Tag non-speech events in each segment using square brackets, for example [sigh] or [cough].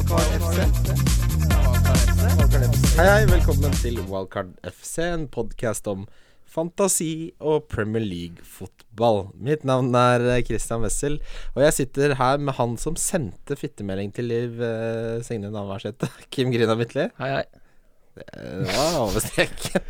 Wildcard FC. Hei, hei, velkommen til Wildcard FC, en podkast om fantasi og Premier League-fotball. Mitt navn er eh, Christian Wessel, og jeg sitter her med han som sendte fittemelding til Liv eh, Signe Navarsete. [laughs] Kim Grina Midtli. Hei, hei. Det var over streken.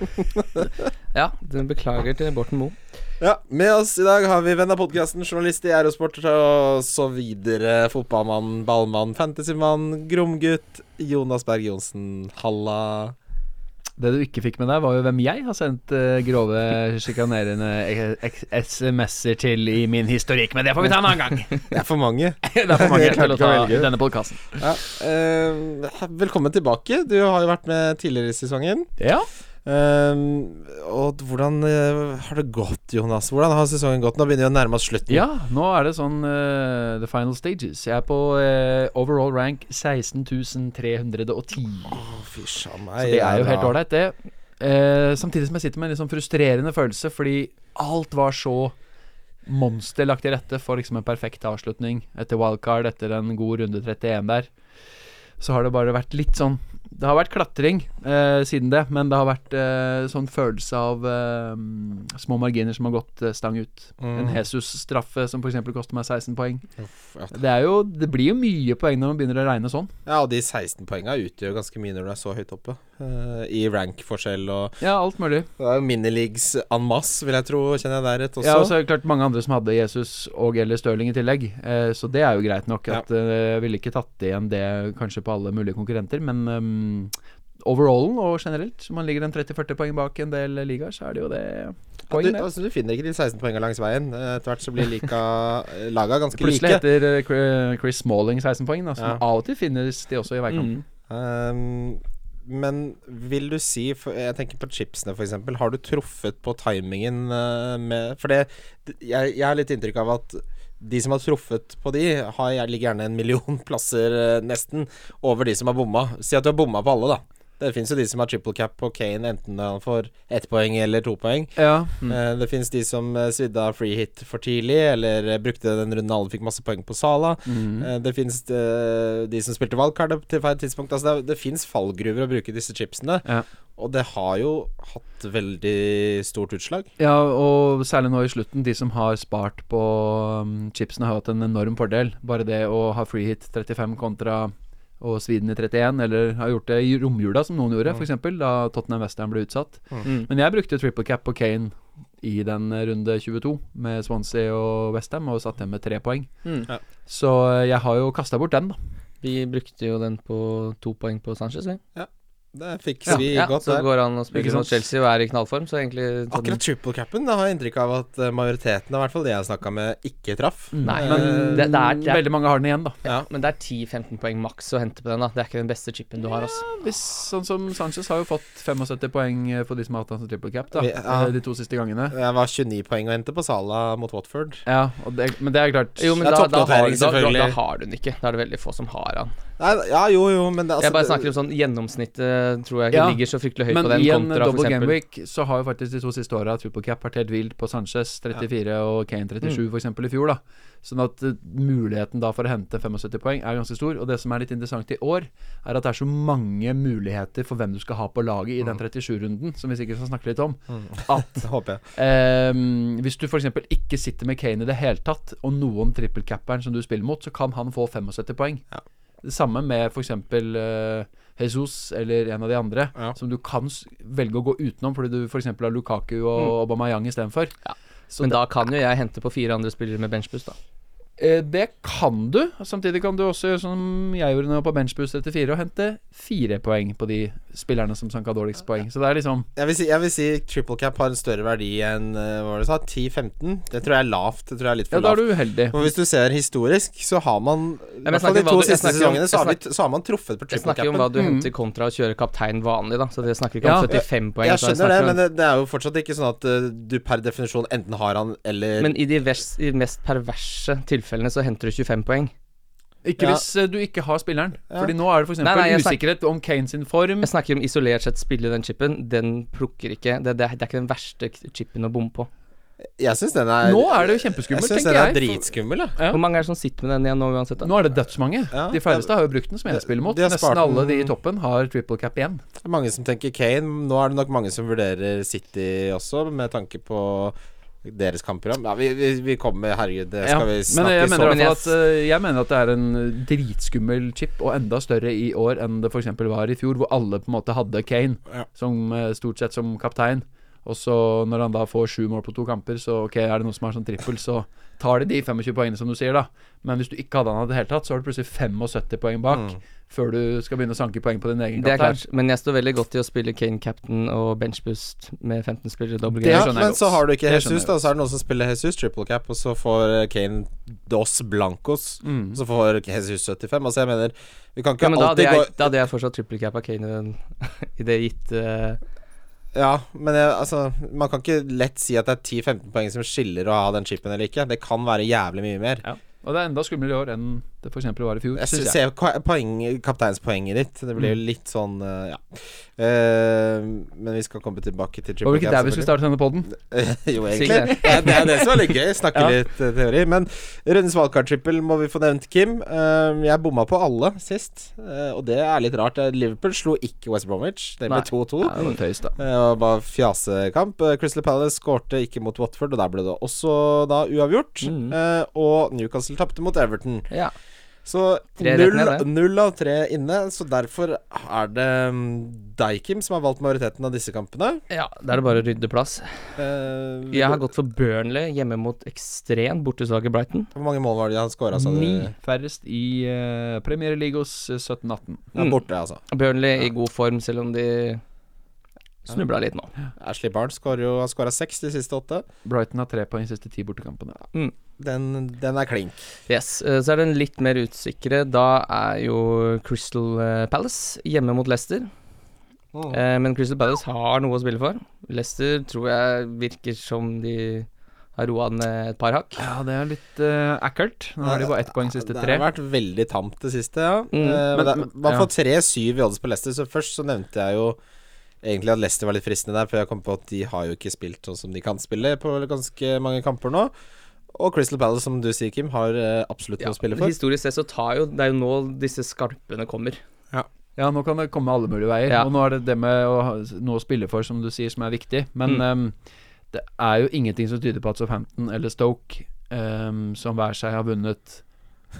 Ja, du beklager til Borten Moe. Ja, med oss i dag har vi venn av podkasten, journalist i Aerosport og så videre. Fotballmann, ballmann, fantasymann, gromgutt. Jonas Berg Johnsen, halla. Det du ikke fikk med deg, var jo hvem jeg har sendt eh, grove, sjikanerende SMS-er til i min historikk, men det får vi ta en annen gang. [laughs] Det er for mange. [laughs] det er for mange [laughs] til å ta denne podkasten. Ja, uh, velkommen tilbake. Du har jo vært med tidligere i sesongen. Ja. Eh, og hvordan uh, har det gått, Jonas? Hvordan har sesongen gått? Nå begynner vi å nærme oss slutten. ja, nå er det sånn uh, the final stages. Jeg er på uh, overall rank 16.310. Å, fy sjan meg. Så det er jo helt ålreit, det. Samtidig som jeg sitter med en litt sånn frustrerende følelse, fordi alt var så monster lagt til rette for liksom en perfekt avslutning etter wildcard, etter en god runde 31 der. Så har det bare vært litt sånn Det har vært klatring eh, siden det, men det har vært eh, sånn følelse av eh, små marginer som har gått eh, stang ut. En Mm. Jesus-straffe som f.eks. koster meg 16 poeng. Uff, ja. Det er jo Det blir jo mye poeng når man begynner å regne sånn. ja, og de 16 poengene utgjør ganske mye når du er så høyt oppe. Eh, I rank-forskjell og Ja, alt mulig. Det er minileagues en masse, vil jeg tro, kjenner jeg der rett også. Ja, og så er det klart mange andre som hadde Jesus og eller Stirling i tillegg. Uh, så det er jo greit nok. At eh, Jeg ville ikke tatt igjen det kanskje på alle mulige konkurrenter, men um, overallen og generelt, så man ligger en 30-40 poeng bak en del ligaer, så er det jo det Ja, du, altså, du finner ikke de 16 poengene langs veien. Eh, Etter hvert så blir lika, eh, laga ganske [laughs] Plutselig like. heter eh, Chris Smalling 16 poeng, da, så Ja. av og til finnes de også i veikanten. Um, men vil du si Jeg tenker på chipsene, f.eks. Har du truffet på timingen eh, med For det jeg, jeg har litt inntrykk av at de som har truffet på de, har, ligger gjerne en million [laughs] plasser, eh, nesten, over de som har bomma. Si at du har bomma på alle, da. Det fins jo de som har triple cap på Kane, enten han får ett poeng eller to poeng. Ja. Mm. Det finnes de som eh, svidde av free hit for tidlig, eller eh, brukte den runden alle fikk masse poeng på Sala. Eh, Det finnes eh, de som spilte valgkart til feil tidspunkt. Altså det, det fins fallgruver å bruke disse chipsene, Ja. og det har jo hatt veldig stort utslag. Ja, og særlig nå i slutten, de som har spart på um, chipsene, har hatt en enorm fordel. Bare det å ha free hit 35 kontra og Sweden i 31, eller har gjort det i romjula, som noen gjorde, Mm. f.eks., da Tottenham Western ble utsatt. Mm. Men jeg brukte triple cap på Kane i den runde 22, med Swansea og Westham, og satt igjen med tre poeng. Mm. Ja. Så eh, jeg har jo kasta bort den, da. Vi brukte jo den på to poeng på Sanchez, vi. Det fikser vi ja, godt så der. går han og spiller mot Chelsea og er i knallform, så egentlig sånn- Akkurat triple capen da har jeg inntrykk av at eh, majoriteten, i hvert fall de jeg har snakka med, ikke traff. Nei, Eh, men det, det, er, det, er, Veldig mange har den igjen, da. Ja. men det er 10-15 poeng maks å hente på den. da Det er ikke den beste chipen du har. Altså. Hvis, sånn som Sanchez har jo fått 75 poeng på for de som har hatt han som triple cap, da. Vi- ja. eh, De to siste gangene. Jeg var 29 poeng å hente på Sala mot Watford. Ja, og det, men det er klart Jo, men Det er da, da, har, da, da har du den ikke. Da er det veldig få som har han. Nei, ja, jo, jo, men det, altså, jeg bare snakker om sånn gjennomsnittet, tror jeg ikke Ja, ligger så fryktelig høyt Men på den, i en double Game gameweek så har jo faktisk de to siste åra triple cap vært helt vilt på Sanchez 34 og Kane 37 for eksempel i fjor, da. Sånn at eh, muligheten da for å hente 75 poeng er ganske stor. Og det som er litt interessant i år, er at det er så mange muligheter for hvem du skal ha på laget i den 37-runden, som vi sikkert skal snakke litt om. At [laughs] håper jeg. Ehm, hvis du f.eks. ikke sitter med Kane i det hele tatt, og noen trippelcapperen som du spiller mot, så kan han få 75 poeng. Ja. Det samme med f.eks. Uh, Jesus eller en av de andre, Ja. som du kan velge å gå utenom fordi du f.eks. har Lukaku og Mm. Aubameyang istedenfor. Ja. Men det, da kan jo jeg hente på fire andre spillere med benchbuss, da. Eh, det kan du. Samtidig kan du også gjøre som jeg gjorde nå på benchboost 34, og hente fire poeng på de spillerne som sanka dårligst poeng. Så det er liksom Jeg vil, si, jeg vil si triple cap har en større verdi enn eh, hva var det du sa, 10-15. Det tror jeg er lavt. Det tror jeg er litt Ja, for da er du uheldig. Men hvis du ser historisk, så har man I hvert fall de to jeg siste sesongene så har, så har man truffet på Jeg snakker jo om hva du Mm. henter kontra å kjøre kaptein vanlig, da. Så det snakker ikke Ja. om 75 poeng. Jeg skjønner skjønner det, men det, det er jo fortsatt ikke sånn at uh, du per definisjon enten har han eller Men i de vers, i mest perverse tilfellene så henter du 25 poeng. Ikke Ja. hvis eh, du ikke har spilleren. Ja. Fordi nå er det f.eks. Jeg usikkerhet om Kane sin form. Jeg snakker om isolert sett spille den chipen. Den plukker ikke Det, det, er- det er ikke den verste chipen å bomme på. Jeg syns den er Nå er det jo Jeg kjempeskummelt, syns tenker den er jeg. dritskummel. Ja. Hvor mange er det som sitter med den igjen nå uansett? da? Nå er det dødsmange. Ja. De færreste har jo brukt den som enespiller mot. Nesten alle de i toppen har triple cap igjen. Det er mange som tenker Kane. Nå er det nok mange som vurderer City også, med tanke på deres kampprogram. Ja, vi, vi, vi kommer Herregud, det skal Ja, vi men jeg mener, i så hvert Men at, eh, jeg mener at det er en dritskummel chip, og enda større i år enn det f.eks. var i fjor, hvor alle på en måte hadde Kane Ja. som eh, stort sett som kaptein. Og så når han da får sju mål på to kamper, så ok, er det noen som har sånn trippel, så tar de de 25 poengene, som du sier, da. Men hvis du ikke hadde han i det hele tatt, så har du plutselig 75 poeng bak Mm. før du skal begynne å sanke poeng på din egen Det er klart, men jeg står veldig godt i å spille Kane captain og benchboost med 15 spillere Det Ja, men så har du ikke Jesus, da. Så er det noen som spiller Jesus triple cap, og så får Kane dos blancos. Mm. Så får Jesus 75. Altså, jeg mener Vi kan ikke Ja, men alltid gå da hadde jeg fortsatt triple cap av Kane i den- [laughs] i det gitte Ja, men jeg, altså Man kan ikke lett si at det er 10-15 poeng som skiller å ha den chipen eller ikke. Det kan være jævlig mye mer. Ja. Og det er enda skumlere i år enn det f.eks. var i fjor. Jeg synes sy- ser poeng, kapteinspoenget ditt. Det blir jo Mm. litt sånn eh, Ja. Uh, men vi skal komme tilbake til Det var det ikke der vi skulle starte denne poden? [laughs] jo, egentlig. Ja, det er det som er litt gøy. [laughs] Snakke Ja. litt uh, teori. Men rundens wildcard-trippel må vi få nevnt, Kim. Uh, jeg bomma på alle sist, og det er litt rart. Liverpool slo ikke West Bromwich. Det ble 2-2. Ja, det var bare fjasekamp. Crystal Palace skårte ikke mot Watford, og der ble det også da uavgjort. Mm. Og Newcastle tapte mot Everton. Ja. Så null, null av tre inne. Så derfor er det mm, som har valgt majoriteten av disse kampene. ja, da er det bare å rydde plass. Uh, Jeg har gått for Burnley hjemme mot ekstremt bortesvake Brighton. Hvor mange mål var det han skåra? Ni færrest i uh, Premier eh, 17-18. Ja, Mm. borte, altså. Burnley i god form, selv om de snubla litt nå. Ashley Barnes har skåra seks de siste åtte. Brighton har tre poeng de siste ti bortekampene. Den, den er klink. Yes, eh, Så er den litt mer usikre. Da er jo Crystal eh, Palace hjemme mot Leicester. Eh, men Crystal Palace har noe å spille for. Leicester tror jeg virker som de har roa ned et par hakk. Ja, det er litt uh, ekkelt. Nå har de bare ett poeng siste Det har vært veldig tamt det siste, ja. Mm. uh, Men- men, det men- man får tre-syv i odds på Leicester, så først så nevnte jeg jo egentlig at Leicester var litt fristende der, for jeg kom på at de har jo ikke spilt sånn som de kan spille på ganske mange kamper nå. Og Crystal Palace, som du sier, Kim, har eh, absolutt noe å spille for. Historisk sett så tar jo Det er jo nå disse skarpene kommer. Ja, nå kan det komme alle mulige veier. Ja. Og nå er det det med å ha noe å spille for, som du sier, som er viktig. Men Mm. um, det er jo ingenting som tyder på at Southampton eller Stoke, um, som hver seg har vunnet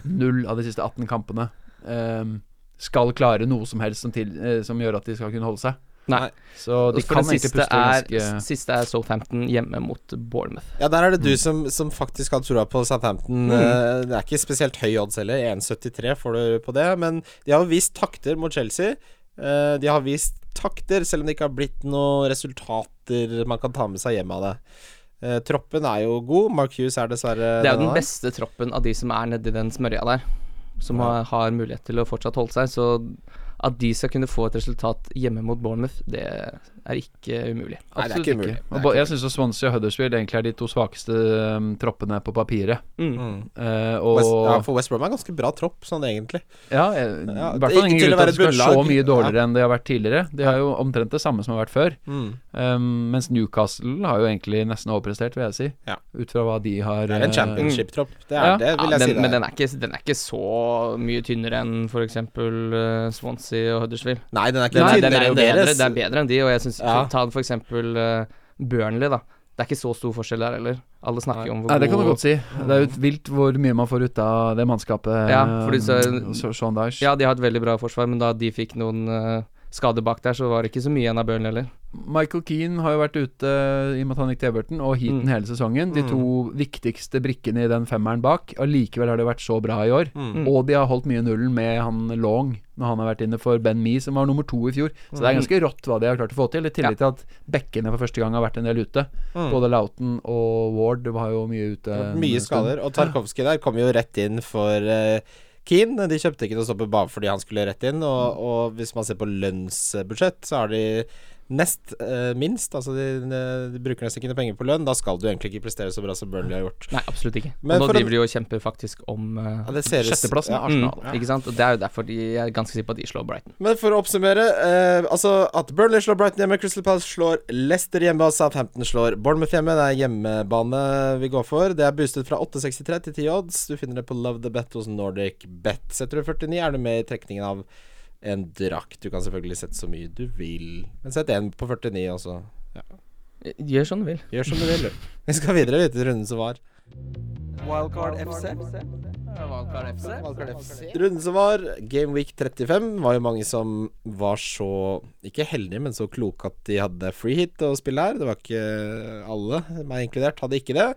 null av de siste 18 kampene, um, skal klare noe som helst som, til, eh, som gjør at de skal kunne holde seg. Nei. Så de kan egentlig siste puste er, ganske siste er Southampton hjemme mot Bournemouth. Ja, der er det du Mm. som, som faktisk har trua på Southampton. Mm. Eh, Det er ikke spesielt høy odds heller. 1,73 får du på det. Men de har vist takter mot Chelsea. Eh, De har vist takter, selv om det ikke har blitt noen resultater man kan ta med seg hjem av det. Eh, Troppen er jo god. Mark Hughes er dessverre Det er jo den beste troppen av de som er nedi den smørja der. Som Ja. har, har mulighet til å fortsatt holde seg. Så at de skal kunne få et resultat hjemme mot Bournemouth, det er ikke umulig. Nei, det er ikke umulig. Ikke. er Og jeg syns Swansea og Huddersfield egentlig er de to svakeste um, troppene på papiret. Mm. Uh, og West, ja, for West Brom er ganske bra tropp, sånn egentlig. Ja, jeg, Ja, i hvert fall ingen grunn til at det skal være så mye dårligere enn det har vært tidligere. De har jo omtrent det samme som har vært før. Mm. Um, mens Newcastle har jo egentlig nesten overprestert, vil jeg si. Ja. Ut fra hva de har Det er en eh, championship-tropp. Det, er, Ja. det vil Ja, jeg den, si. Det men den er, ikke, den er ikke så mye tynnere enn f.eks. Uh, Swansea og Huddersfield. Nei, den er ikke den tynnere er enn deres. det er bedre enn de, og jeg syns Ja. Ta for Uh, Burnley, da. Det er ikke så stor forskjell der heller. Alle snakker jo om hvor Nei, det kan du godt si. Det er jo vilt hvor mye man får ut av det mannskapet. Ja, fordi så- um, Sean Dyche. Ja, de har et veldig bra forsvar, men da de fikk noen uh, skader bak der, så var det ikke så mye igjen av Burnley heller. Michael Keane har jo vært ute i og med at han gikk til Everton, og Heaton Mm. hele sesongen. De Mm. to viktigste brikkene i den femmeren bak. Allikevel har det vært så bra i år. Mm. Mm. Og de har holdt mye nullen med han Long når han har vært inne for Ben Mee, som var nummer to i fjor. Så det er ganske rått hva de har klart å få til. I tillegg til at bekkene for første gang har vært en del ute. Mm. Både Lauten og Ward var jo mye ute. Mye skader. Og Tarkovskij der kom jo rett inn for uh, Keane. De kjøpte ikke noe stopper bare fordi han skulle rett inn. Og, og hvis man ser på lønnsbudsjett, så har de nest eh, minst. Altså de, de bruker nesten ikke noe penger på lønn. Da skal du egentlig ikke prestere så bra som Burnley har gjort. Nei, absolutt ikke. Men og nå driver de og kjemper faktisk om uh, Ja, Sjetteplassen ja. er Arsenal. mm, Ikke sant? Og det er jo derfor de er ganske sikker på at de slår Brighton. Men for å oppsummere eh, Altså at Burnley slår Brighton hjemme, Crystal Palace slår Leicester hjemme, og Southampton slår Bournemouth hjemme. Det er hjemmebane vi går for. Det er boostet fra 8,63 til 10 odds. Du finner det på Love the Bet hos Nordic Bet. Setter du 49, er du med i trekningen av en drakt. Du kan selvfølgelig sette så mye du vil, men sett en på 49, og så Gjør som du vil. gjør som du vil, du. Vi skal videre litt til runden som var. Wildcard FC. Runden som var, Game Week 35, var jo mange som var så Ikke heldige, men så kloke at de hadde free hit å spille her. Det var ikke alle, meg inkludert, hadde ikke det.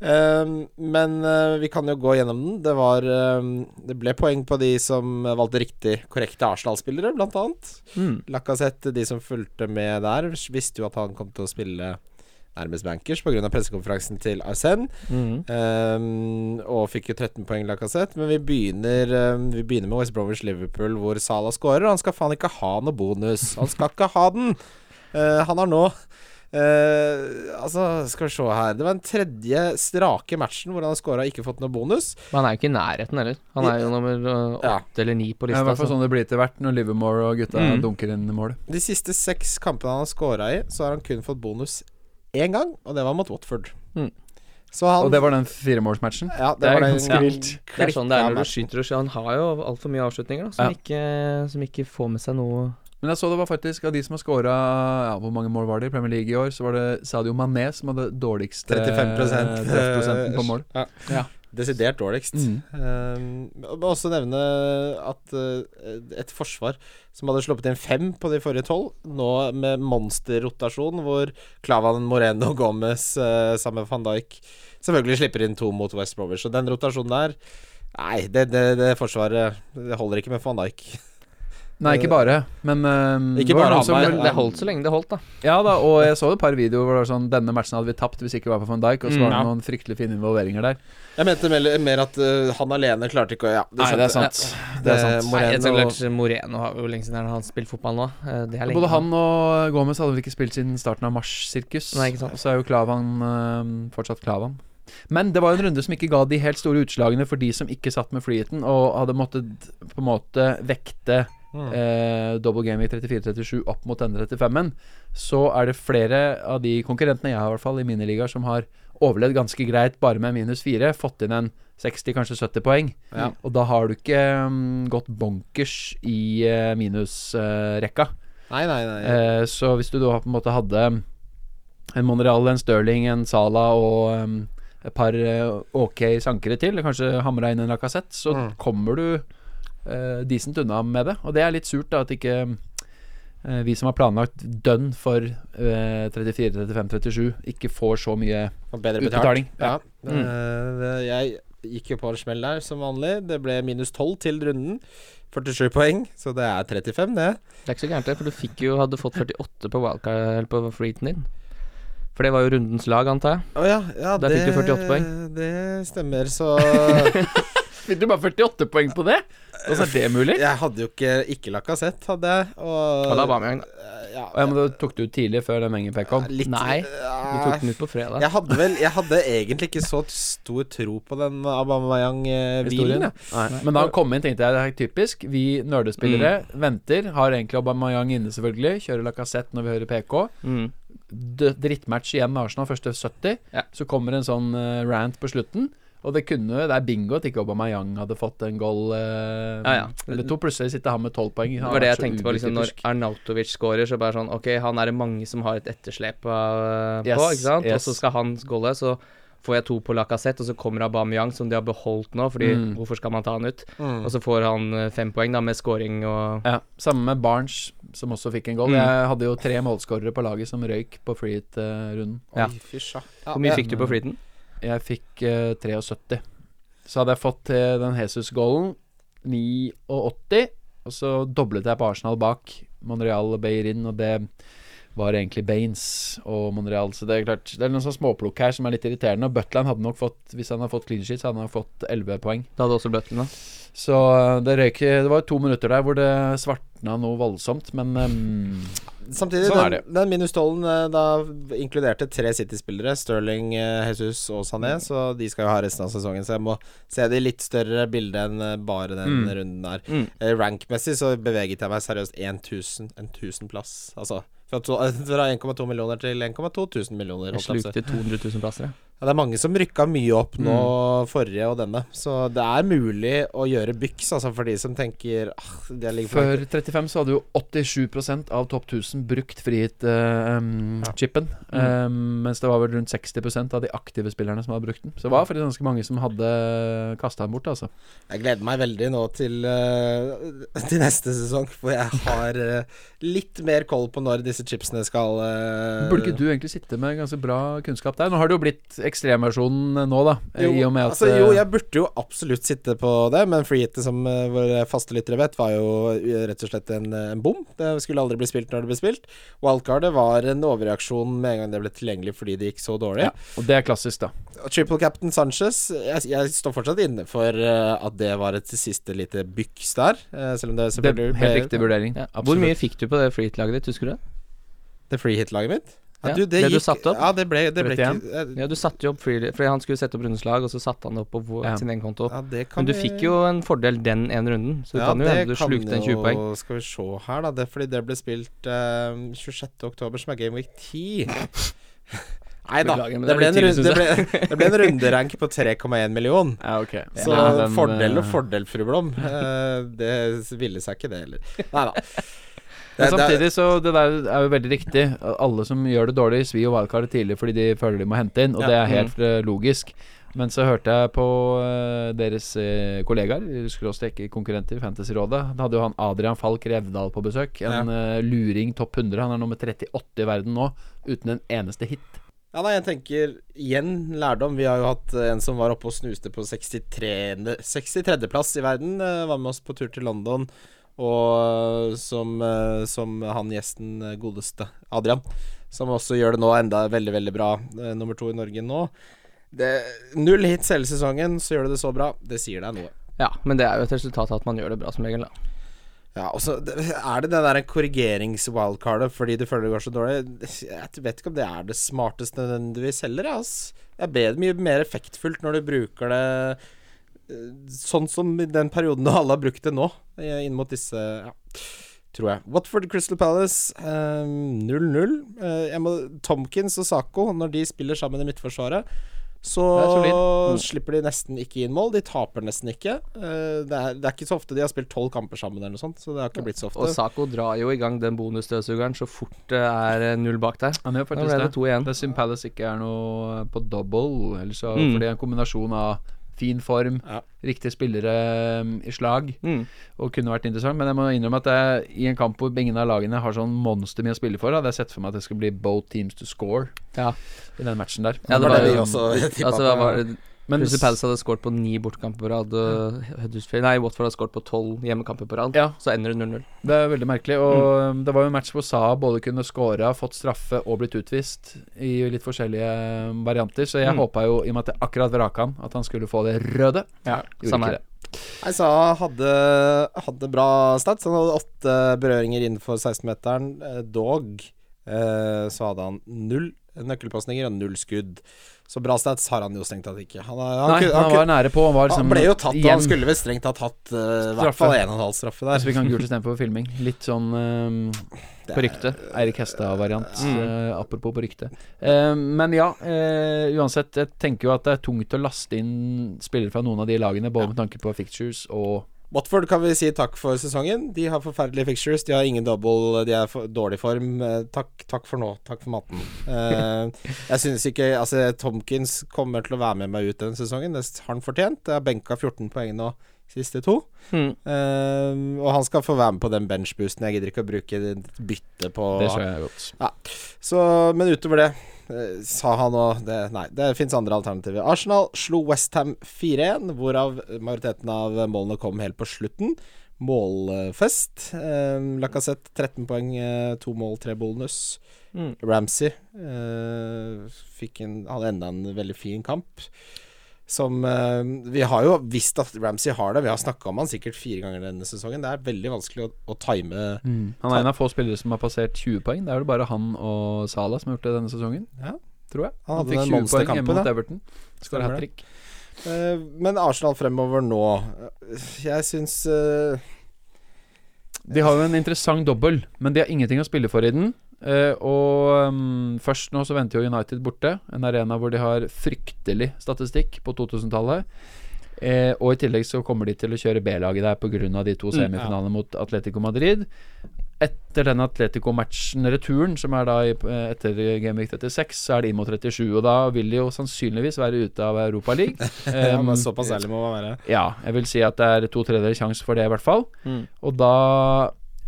Ehm, men eh, vi kan jo gå gjennom den. Det var ehm, Det ble poeng på de som valgte riktig korrekte Arsenal-spillere, blant annet. Mm. Lacassette, de som fulgte med der, visste jo at han kom til å spille nærmest bankers pga. pressekonferansen til Arsène. Mm. Um, og fikk jo 13 poeng Lacassette. Men vi begynner, um, vi begynner med West Bromwich Liverpool, hvor Salah scorer. Og han skal faen ikke ha noe bonus. Han skal ikke ha den! Uh, han har nå eh, Altså, skal vi se her Det var den tredje strake matchen hvor han har scora og ikke fått noe bonus. Men han er jo ikke i nærheten heller. Han er jo nummer åtte Ja. eller ni på Det er lista. i hvert fall så- sånn det blir etter hvert når Livermore og gutta Mm. dunker inn mål. De siste seks kampene han har scora i, så har han kun fått bonus én gang, og det var mot Watford. Mm. Så han Og det var den firemålsmatchen. Ja, det, det var den vilt. Det er sånn det er når du skyter og skyter. Han har jo altfor mye avslutninger da, som, Ja. ikke, som ikke får med seg noe Men jeg så det var faktisk av de som har scora ja, Hvor mange mål var det i Premier League i år? Så var det Sadio Mané som hadde dårligste 35 treffprosenten på [laughs] mål. Ja. Ja. Desidert dårligst. Mm. Um, må også nevne at uh, et forsvar som hadde sluppet inn fem på de forrige tolv, nå med monsterrotasjon, hvor Clavan Moreno Gomez uh, sammen med van Dijk selvfølgelig slipper inn to mot West Bromwich. Og den rotasjonen der Nei, det, det, det forsvaret Det holder ikke med van Dijk. Nei, ikke bare, men ehm, Ikke bare noen som- nei. Det holdt så lenge det holdt, da. Ja da, og jeg så et par videoer hvor det var sånn Denne matchen hadde vi tapt hvis ikke det var på van Dijk, og så Mm, var det noen fryktelig fine involveringer der. Jeg mente mer, mer at uh, han alene klarte ikke å Ja, Nei, det er sant. Det er sant. Moreno- Nei, klart, Moreno har jo lenge siden han har spilt fotball nå. Eh, Det er lenge. Både han og Gomez hadde vel ikke spilt siden starten av mars-sirkus. Og så er jo Klavan uh, fortsatt Klavan. Men det var en runde som ikke ga de helt store utslagene for de som ikke satt med freeheaten og hadde måttet på en måte vekte Mm. eh, double game i 34-37 opp mot denne 35-en. Så er det flere av de konkurrentene jeg har i hvert fall i mine ligaer som har overlevd ganske greit bare med minus 4. Fått inn en 60, kanskje 70 poeng. Ja. Og da har du ikke um, gått bonkers i uh, minusrekka. Nei, nei, nei. Eh, så hvis du da på en måte hadde en Monreal, en Stirling, en Sala og um, et par eh, ok sankere til, kanskje hamra inn en lakassett, så Mm. kommer du eh, decent unna med det. Og det er litt surt da at ikke uh, vi som har planlagt dønn for uh, 34, 35, 37, ikke får så mye utbetaling. Ja. Mm. Eh, det- jeg gikk jo på en smell der, som vanlig. Det ble minus 12 til runden. 47 poeng, så det er 35, det. Det er ikke så gærent, det, for du fikk jo, hadde fått 48 på wildcard på freeheaten din. For det var jo rundens lag, antar jeg. Oh, ja, ja Der fikk du 48 poeng. Det stemmer, så [laughs] Fikk du bare 48 poeng på det? Hvordan er det mulig? Jeg hadde jo ikke ikke Lacassette, hadde jeg. Og, Og da var vi en ja, men da tok du ut tidlig før den Wenger kom. litt, Nei, Du tok den ut på fredag. Jeg hadde vel Jeg hadde egentlig ikke så stor tro på den Aubameyang-hvilen. Men da han kom inn, tenkte jeg det er typisk. Vi nerdespillere venter. Har egentlig Aubameyang inne, selvfølgelig. Kjører Lacassette når vi hører PK. Mm. Drittmatch igjen med Arsenal, første 70. Ja. Så kommer en sånn eh, rant på slutten. Og det kunne Det er bingo at ikke Aubameyang hadde fått en goal eh, Ja, ja. eller to. Plutselig sitter han med tolv poeng. Det var det jeg tenkte på liksom, når. Arnautovic scorer. Så bare sånn Ok, han er det mange som har et etterslep Yes, på, ikke sant? yes. Og så skal han golle, så får jeg to på Lacassette, og så kommer Aubameyang, som de har beholdt nå, fordi Mm. hvorfor skal man ta han ut? Mm. Og så får han eh, fem poeng, da, med scoring og Ja, Samme med Barnes, som også fikk en goal. Mm. Jeg hadde jo tre målskårere på laget som røyk på freehit-runden. Ja. Ja. Hvor mye fikk du på freeheaten? Jeg fikk uh, 73. Så hadde jeg fått til den Jesus-goalen 89, og så doblet jeg på Arsenal bak. Monreal og Beirin, og det var egentlig Baines og Monreal. Så det er klart Det er noen sånn småplukk her som er litt irriterende. Og Butland hadde nok fått Hvis han hadde fått clean sheet, så hadde han fått 11 poeng. Det hadde også Butland, da. Så eh, det røyk Det var to minutter der hvor det svartna noe voldsomt, men um, samtidig, Sånn er den, den minus 12 eh, da inkluderte tre City-spillere, Sterling, eh, Jesus og Sané, så de skal jo ha resten av sesongen. Så jeg må se det i litt større bilde enn eh, bare den Mm. runden der. Mm. Eh, Rankmessig så beveget jeg meg seriøst 1000, en 1000 plass. Altså [laughs] fra, eh, fra 1,2 millioner til 1,2 tusen millioner. Jeg slukte 200 000 plasser, jeg. Ja, det er mange som rykka mye opp nå, Mm. forrige og denne. Så det er mulig å gjøre byks, altså for de som tenker ah, Før 35 så hadde jo 87% av topp 1000 brukt frihet-chipen. Ja. mens det var vel rundt 60% av de aktive spillerne som hadde brukt den. Så det var faktisk ganske mange som hadde kasta den bort, altså. Jeg gleder meg veldig nå til, uh, til neste sesong, for jeg har uh, litt mer koll på når disse chipsene skal eh, Burde ikke du egentlig sitte med ganske bra kunnskap der? Nå har det jo blitt ekstremversjonen nå, da. jo, I og med at altså, jo, eh, jeg burde jo absolutt sitte på det, men freehitet, som eh, våre faste lyttere vet, var jo eh, rett og slett en, eh, en bom. Det skulle aldri bli spilt når det ble spilt. Wildcardet var en overreaksjon med en gang det ble tilgjengelig fordi det gikk så dårlig. ja, Og det er klassisk, da. Triple Captain Sanchez Jeg, jeg står fortsatt inne for eh, at det var et siste lite byks der. eh, selv om det Det selvfølgelig er helt riktig vurdering. Ja. Hvor mye fikk du på det freehit-laget ditt, husker du det? Det free hit-laget mitt? Ja, det du satte opp? Ja, det ble, det ble ikke eh, Ja, du satte jo opp freely, Fordi han skulle sette opp rundeslag, og så satte han det opp på vår- Ja. sin egen konto. ja, det kan Men du fikk jo en fordel den ene runden, så det kan jo hende du slukte en jo- 20 poeng. Skal vi se her, da. Det er fordi det ble spilt eh, 26. oktober, som er Game Week 10. Nei da. Det det det, ble, en runderank på 3,1 million. Ja, ok. Så Ja, den, fordel og eh, fordel, fru Blom. Eh, det ville seg ikke, det heller. Nei da. Men samtidig så det der er jo veldig riktig. Alle som gjør det dårlig, svir jo wildcardet tidlig fordi de føler de må hente inn, og det er helt eh, logisk. Men så hørte jeg på eh, deres uh, kollegaer, skråstrek konkurrenter i Fantasyrådet. Da hadde jo han Adrian Falk Revdal på besøk. En eh, luring topp 100. Han er nummer 38 i verden nå, uten en eneste hit. Ja, nei, jeg tenker igjen lærdom. Vi har jo hatt eh, en som var oppe og snuste på 63. 63.-plass i verden. eh, Var med oss på tur til London. Og som, eh, som han gjesten eh, godeste Adrian, som også gjør det nå enda veldig, veldig bra. eh, Nummer to i Norge nå. Det, null hits hele sesongen, så gjør du det så bra. Det sier deg noe. Ja, men det er jo et resultat av at man gjør det bra som regel, da. Ja, og så Er det det der korrigerings-wildcardet fordi du føler det går så dårlig? Jeg vet ikke om det er det smarteste nødvendigvis heller, jeg, ass. Det mye mer effektfullt når du bruker det sånn som i den perioden da alle har brukt det nå, eh, inn mot disse ja, tror jeg. Watford Crystal Palace eh, 0-0. Eh, jeg Tomkins og Sako, når de spiller sammen i midtforsvaret, så. Mm. slipper de nesten ikke inn mål. De taper nesten ikke. Eh, det, er, det er ikke så ofte de har spilt tolv kamper sammen, eller noe sånt. Så det har ikke blitt så ofte. Og Sako drar jo i gang den bonusstøvsugeren så fort det er eh, null bak der. Han gjør faktisk det det. Det er synd Palace ikke er noe på double, eller så, Mm. fordi en kombinasjon av fin form, Ja. riktige spillere um, i slag, Mm. og kunne vært interessant. Men jeg må innrømme at jeg, i en kamp hvor ingen av lagene har sånn monster mye å spille for, hadde jeg sett for meg at det skulle bli both teams to score Ja. i den matchen der. Ja, det var det vi også [laughs] tippa Altså, Men Crystal Palace hadde skåret på ni bortekamper på rad, og Huddersfield Nei, Watford hadde skåret på tolv hjemmekamper på rad. Ja. Så ender det 0-0. Det er veldig merkelig. Og mm. det var jo en match hvor Saha både kunne skåra, fått straffe og blitt utvist i litt forskjellige varianter. Så jeg Mm. håpa jo, i og med at jeg akkurat vraka han, at han skulle få det røde. Ja, Gjorde samme ikke det. Nei, Saha hadde, hadde bra stats. Han hadde åtte berøringer innenfor 16-meteren. Eh, Dog eh, så hadde han null nøkkelpasninger og null skudd. Så bra stats har han jo strengt tatt ikke. Han, han, Nei, han han, var nære på. Han, var liksom han ble jo tatt, igjen- han skulle vel strengt tatt hatt i hvert fall en og en halv straffe der. Så vi kan gult istedenfor filming. Litt sånn um, På ryktet. rykte. Eirik Hestad-variant. Mm. Uh, apropos på rykte. Eh, men ja, eh, uansett. Jeg tenker jo at det er tungt å laste inn spillere fra noen av de lagene, både med tanke på fictures og Watford kan vi si takk for sesongen. De har forferdelige fixtures. De har ingen double, de er for dårlig form. Eh, takk, takk for nå. Takk for maten. Uh, jeg synes ikke Altså, Tomkins kommer til å være med meg ut denne sesongen. Det har han fortjent. Jeg har benka 14 poeng nå siste to. Mm. Uh, og han skal få være med på den benchboosten. Jeg gidder ikke å bruke bytte på Det skjønner jeg godt. så, men utover det uh, sa han òg det, Nei, det fins andre alternativer. Arsenal slo Westham 4-1, hvorav majoriteten av målene kom helt på slutten. Målfest. Uh, Lacassette 13 poeng, eh, to mål, tre bonus. Mm. Ramsey eh, fikk en, hadde enda en veldig fin kamp. Som uh, Vi har jo visst at Ramsey har det. Vi har snakka om han sikkert fire ganger denne sesongen. Det er veldig vanskelig å, å time Han er en av få spillere som har passert 20 poeng. Det er jo bare han og Salah som har gjort det denne sesongen. Ja. Tror jeg. Han Han, fikk 20 poeng hjemme mot. Everton. Skal ha det. hat trick. Eh, Men Arsenal fremover nå Jeg syns uh, De har jo en interessant dobbel, men de har ingenting å spille for i den. Eh, og um, først nå så venter jo United borte, en arena hvor de har fryktelig statistikk på 2000-tallet. Uh, og i tillegg så kommer de til å kjøre B-laget der pga. de to semifinalene mot Atletico Madrid. Etter den Atletico-matchen, returen, som er da i, eh, etter Gameweek 36, så er det inn mot 37. Og da vil de jo sannsynligvis være ute av Europa [laughs] ja, men Um, Såpass ærlig må man være. ja, jeg vil si at det er to tredjedeler sjanse for det, i hvert fall. Mm. Og da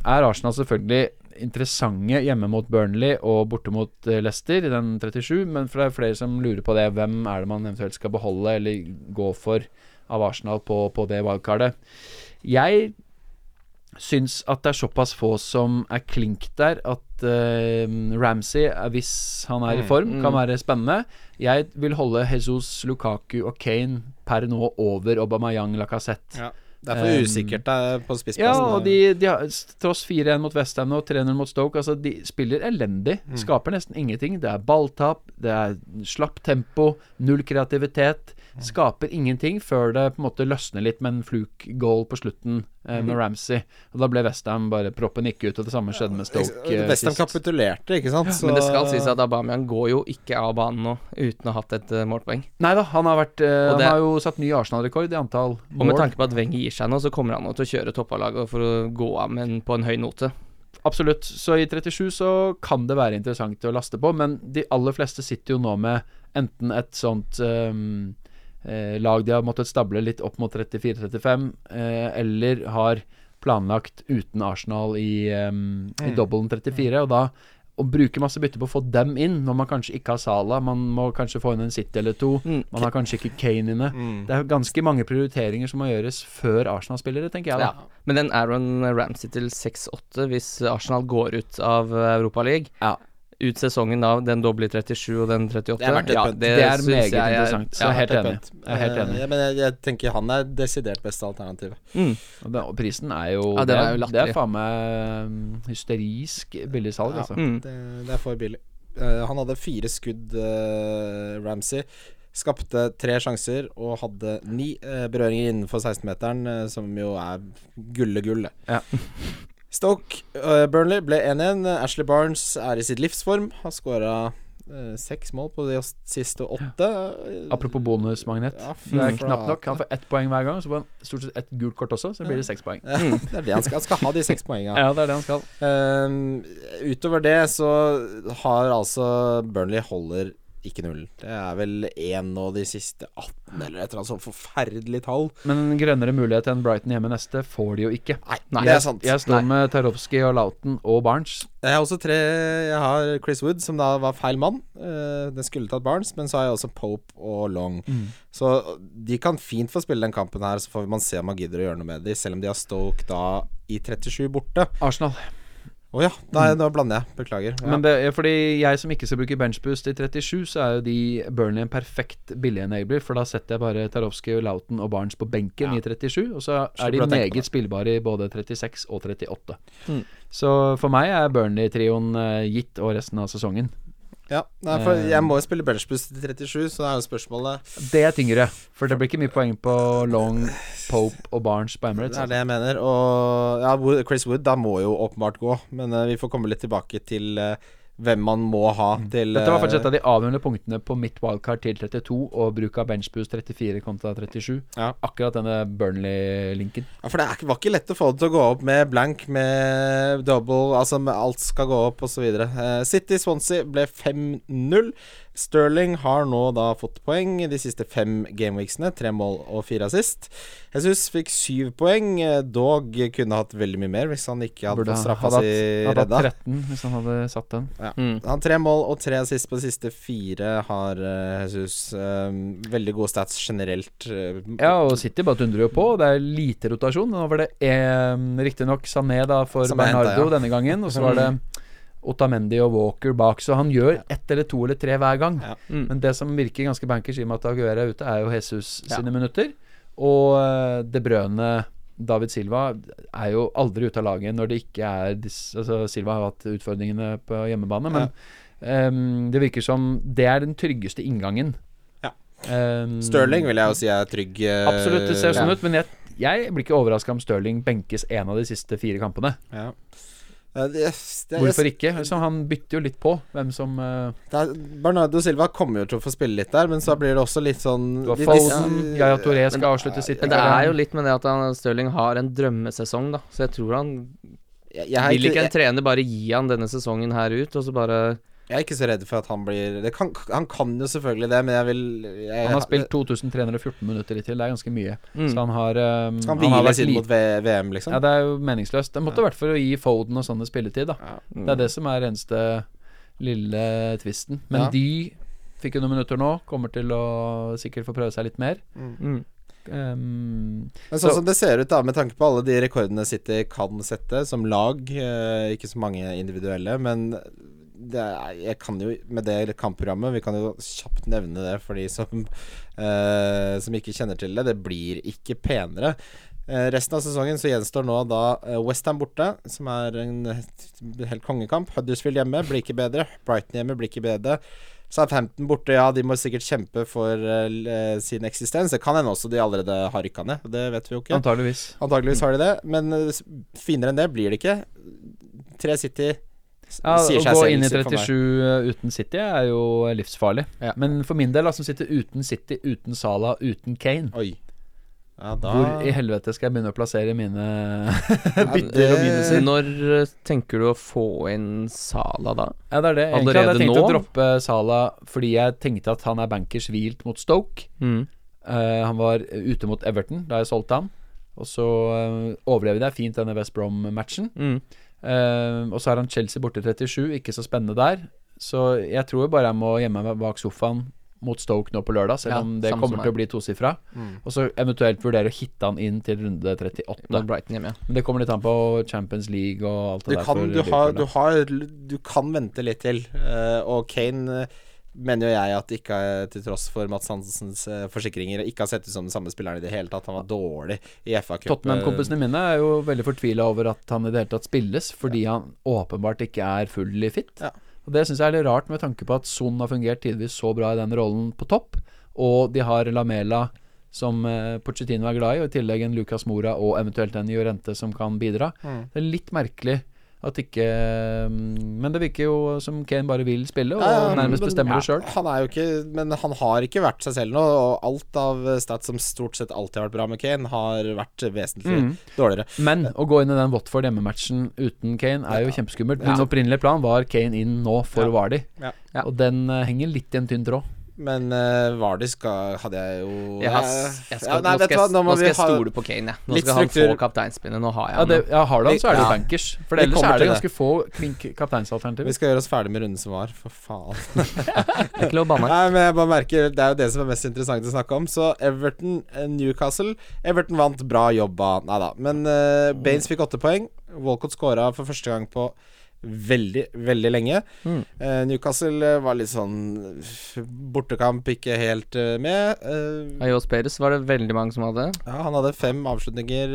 er Arsenal selvfølgelig interessante hjemme mot Burnley og borte mot eh, Leicester i den 37, men for det er flere som lurer på det. Hvem er det man eventuelt skal beholde eller gå for av Arsenal på, på det valgkartet? Jeg syns at det er såpass få som er klink der, at uh, Ramsey, eh, hvis han er i Mm, form, kan mm. være spennende. Jeg vil holde Jesus, Lukaku og Kane per nå over Aubameyang Lacassette. Ja. Det er for usikkert der på Ja, og de, de har tross 4-1 mot Westham og 3-0 mot Stoke, altså de spiller elendig. Mm. Skaper nesten ingenting. Det er balltap, det er slapp tempo, null kreativitet. Skaper ingenting før det på en måte løsner litt med en fluke-goal på slutten eh, Mm. med Ramsey. Og da ble Westham bare Proppen gikk ut, og det samme skjedde med Stoke eh, Westham kapitulerte, ikke sant? Så- Men det skal sies at Aubameyang går jo ikke av banen nå uten å ha hatt et uh, målpoeng. Nei da, han har vært uh, Og det- Han har jo satt ny Arsenal-rekord i antall Og med tanke på at Wenger gir seg nå, så kommer han nå til å kjøre toppavlaget for å gå av med en, på en høy note. Absolutt. Så i 37 så kan det være interessant å laste på, men de aller fleste sitter jo nå med enten et sånt eh, lag de har måttet stable litt opp mot 34-35, eh, eller har planlagt uten Arsenal i, i Mm. dobbelen 34, og da å bruke masse bytte på å få dem inn, når man kanskje ikke har Sala, man må kanskje få inn en City eller to, Mm. man har kanskje ikke Kane inne. Mm. Det er ganske mange prioriteringer som må gjøres før Arsenal-spillere, tenker jeg da. Ja. Men den Aaron Ramsey til 6-8 hvis Arsenal går ut av Europaligaen Ja. Ut sesongen av den doble 37 og den 38 Det er verdt et ja, pønt. Det er meget jeg interessant, så jeg er helt enig. Jeg er helt enig. Ja, men jeg, jeg tenker han er desidert beste alternativet. mm. Og, og prisen er jo Ja, det, er jo det er faen meg um, hysterisk billig salg, Ja. altså. Mm. Det, det er for billig. Uh, han hadde fire skudd, uh, Ramsey. Skapte tre sjanser og hadde ni uh, berøringer innenfor 16-meteren, eh, som jo er gulle-gull. det. Ja. [laughs] Stoke uh, Burnley ble 1-1. Ashley Barnes er i sitt livsform. Har skåra seks mål på de siste åtte. Apropos bonusmagnet. Ja, Det er flate. knapt nok. Han får ett poeng hver gang, så får han stort sett ett gult kort også, så blir det seks poeng. Ja, det er det han skal. Han skal ha de seks poengene. Ja, det er det han skal. Um, utover det så har altså Burnley holder ikke null. Det er vel én nå de siste 18, eller et eller annet sånt forferdelig tall. Men en grønnere mulighet enn Brighton hjemme neste får de jo ikke. Nei, det er sant. Jeg står Nei. med Tarowski og Lauten og Barnes. Jeg har også tre Jeg har Chris Wood, som da var feil mann. Uh, den skulle tatt Barnes, men så har jeg også Pope og Long. Så de kan fint få spille den kampen her, så får man se om man gidder å gjøre noe med dem, selv om de har Stoke da i 37 borte. Arsenal. Å ja, da, nå blander jeg. Beklager. Ja. Men det, er fordi jeg som ikke skal bruke benchboost i 37, så er jo de Burnley en perfekt billig-enabler, for da setter jeg bare Tarowski, Lauten og Barnes på benken Ja. i 37, og så er de meget spillbare i både 36 og 38. Mm. Så for meg er Burnley-trioen eh, gitt og resten av sesongen. Ja, nei, for Eh. jeg må jo spille Benchbus til 37, så det er jo spørsmålet Det er tyngre, for det blir ikke mye poeng på Long, Pope og Barnes på Emirates. Det er det jeg mener. Og ja, Chris Wood da må jo åpenbart gå, men eh, vi får komme litt tilbake til eh, hvem man må ha til Dette var faktisk eh, et av de avgjørende punktene på mitt wildcard til 32, og bruk av benchboost 34 kontra 37. Ja. Akkurat denne Burnley-linken. Ja, for det er, var ikke lett å få det til å gå opp med blank, med double, altså med alt skal gå opp osv. Uh, City Swansea ble 5-0. Sterling har nå da fått poeng de siste fem gameweeksene. Tre mål og fire assist. Jesus fikk syv poeng. eh, Dog kunne hatt veldig mye mer hvis han ikke hadde Burde fått straffa hadde si hatt- hadde hatt 13 hvis han hadde satt den. Mm. Han har tre mål og tre assist på de siste fire, har eh, Jesus. Eh, veldig gode stats generelt. Ja, og City bare dundrer jo på. Det er lite rotasjon. Nå var det riktignok Sané da for er Bernardo ja. denne gangen, og så var [laughs] det Otamendi og Walker bak, så han gjør ett eller to eller tre hver gang. Ja. Mm. Men det som virker ganske bankers i og med at Aguera er ute, er jo Jesus Ja. sine minutter. Og eh, De Brøne David Silva er jo aldri ute av laget når det ikke er altså Silva har hatt utfordringene på hjemmebane, men ehm, det virker som det er den tryggeste inngangen. Ja. Um, Stirling vil jeg jo si er trygg. Uh, Absolutt, det ser sånn ja. ut, men jeg, jeg blir ikke overraska om Stirling benkes en av de siste fire kampene. Ja. Det, det, Hvorfor ikke? Så han bytter jo litt på hvem som eh, Det er, Bernardo Silva kommer jo til å få spille litt der, men så blir det også litt sånn Du har de- Foden, Yaya Touré Men- skal avslutte sitt Men det er jo litt med det at han, Stirling har en drømmesesong, da. Så jeg tror han jeg, jeg, Vil ikke ikke, en trener bare gi han denne sesongen her ut, og så bare jeg er ikke så redd for at han blir det kan, Han kan jo selvfølgelig det, men jeg vil jeg, Han har spilt 2314 minutter hittil, det er ganske mye. mm. Så han har um, Skal han han har hvile siden mot v VM, liksom? Ja, det er jo meningsløst. Det måtte vært for å gi Foden og sånne spilletid, da. mm. Det er det som er eneste lille tvisten. Men Ja. de fikk jo noen minutter nå, kommer til å sikkert få prøve seg litt mer. Mm. Um, Men sånn Så- som det ser ut, da, med tanke på alle de rekordene City kan sette som lag, eh, ikke så mange individuelle, men er, jeg kan jo med det kampprogrammet Vi kan jo kjapt nevne det for de som, eh, som ikke kjenner til det. Det blir ikke penere. Eh, resten av sesongen så gjenstår nå da eh, Westham borte, som er en helt kongekamp. Huddersfield hjemme blir ikke bedre. Brighton hjemme blir ikke bedre. Southampton borte, ja, de må sikkert kjempe for uh, sin eksistens. Det kan hende også de allerede har rykka ned, det vet vi jo ikke. antageligvis. Antakeligvis har de det, men eh, finere enn det blir det ikke. Tre City Ja, sier å gå inn i 37 uten City er jo livsfarlig. Ja. Men for min del, da, som sitter uten City, uten Salah, uten Kane Oi. Ja, da Hvor i helvete skal jeg begynne å plassere mine [laughs] bytter og minuser? Når eh, tenker du å få inn Sala, da? Ja, det er det. Egentlig hadde jeg tenkt tenkt å droppe Sala fordi jeg tenkte at han er bankers hvilt mot Stoke. Mm. Uh, han var ute mot Everton da jeg solgte han. Og så uh, overlevde jeg fint denne West Brom-matchen. Mm. Eh, og så har han Chelsea borte 37, ikke så spennende der. Så jeg tror bare jeg må gjemme meg bak sofaen mot Stoke nå på lørdag, selv Ja, om det kommer til å bli tosifra. Mm. Og så eventuelt vurdere å hitte han inn til runde 38. Da er Brighton hjemme, ja. Men det kommer litt an på Champions League og alt Du der. kan, du, har, du, har, du kan vente litt til. Uh, og Kane eh, mener jo jeg at ikke til tross for Mats Hansens eh, forsikringer ikke har sett ut som den samme spilleren i det hele tatt. Han var dårlig i FA Cup. Tottenham-kompisene mine er jo veldig fortvila over at han i det hele tatt spilles, fordi han åpenbart ikke er fully fit. Ja. Og Det syns jeg er litt rart, med tanke på at Son har fungert tidvis så bra i den rollen på topp, og de har Lamela som eh, Pochettino er glad i, og i tillegg en Lucas Mora og eventuelt en Jorente som kan bidra. Mm. Det er litt merkelig at ikke mm, Men det virker jo som Kane bare vil spille, og Ja, ja, nærmest men- bestemmer det sjøl. Han er jo ikke Men han har ikke vært seg selv nå, og alt av stats som stort sett alltid har vært bra med Kane, har vært vesentlig Mm. dårligere. Men å gå inn i den Watford hjemmematchen uten Kane er jo kjempeskummelt. Min Ja. opprinnelige plan var Kane inn nå for Ja. Vardy, Ja. Ja. og den eh, henger litt i en tynn tråd. Men uh, Vardy skal hadde jeg jo Jeg, har, jeg skal, ja, nei, nå skal, jeg, nå må nå skal vi jeg ha stole på Kane, jeg. Nå skal han få kapteinspinnet. Nå har jeg Ja, han. det, ja Har du han, så er det jo Ja. bankers. For Vi ellers er det ganske få klink kapteinsalternativer. Vi skal gjøre oss ferdig med runden som var, for faen. [laughs] Det er ikke lov å banne. Nei, men jeg bare merker Det er jo det som er mest interessant å snakke om. Så Everton, eh, Newcastle Everton vant bra jobba. Nei da. Men uh, Baines fikk åtte poeng. Walcott skåra for første gang på veldig, veldig lenge. Mm. Eh, Newcastle eh, var litt sånn Bortekamp ikke helt uh, med. Eh, Ayos Perez var det veldig mange som hadde. ja, han hadde fem avslutninger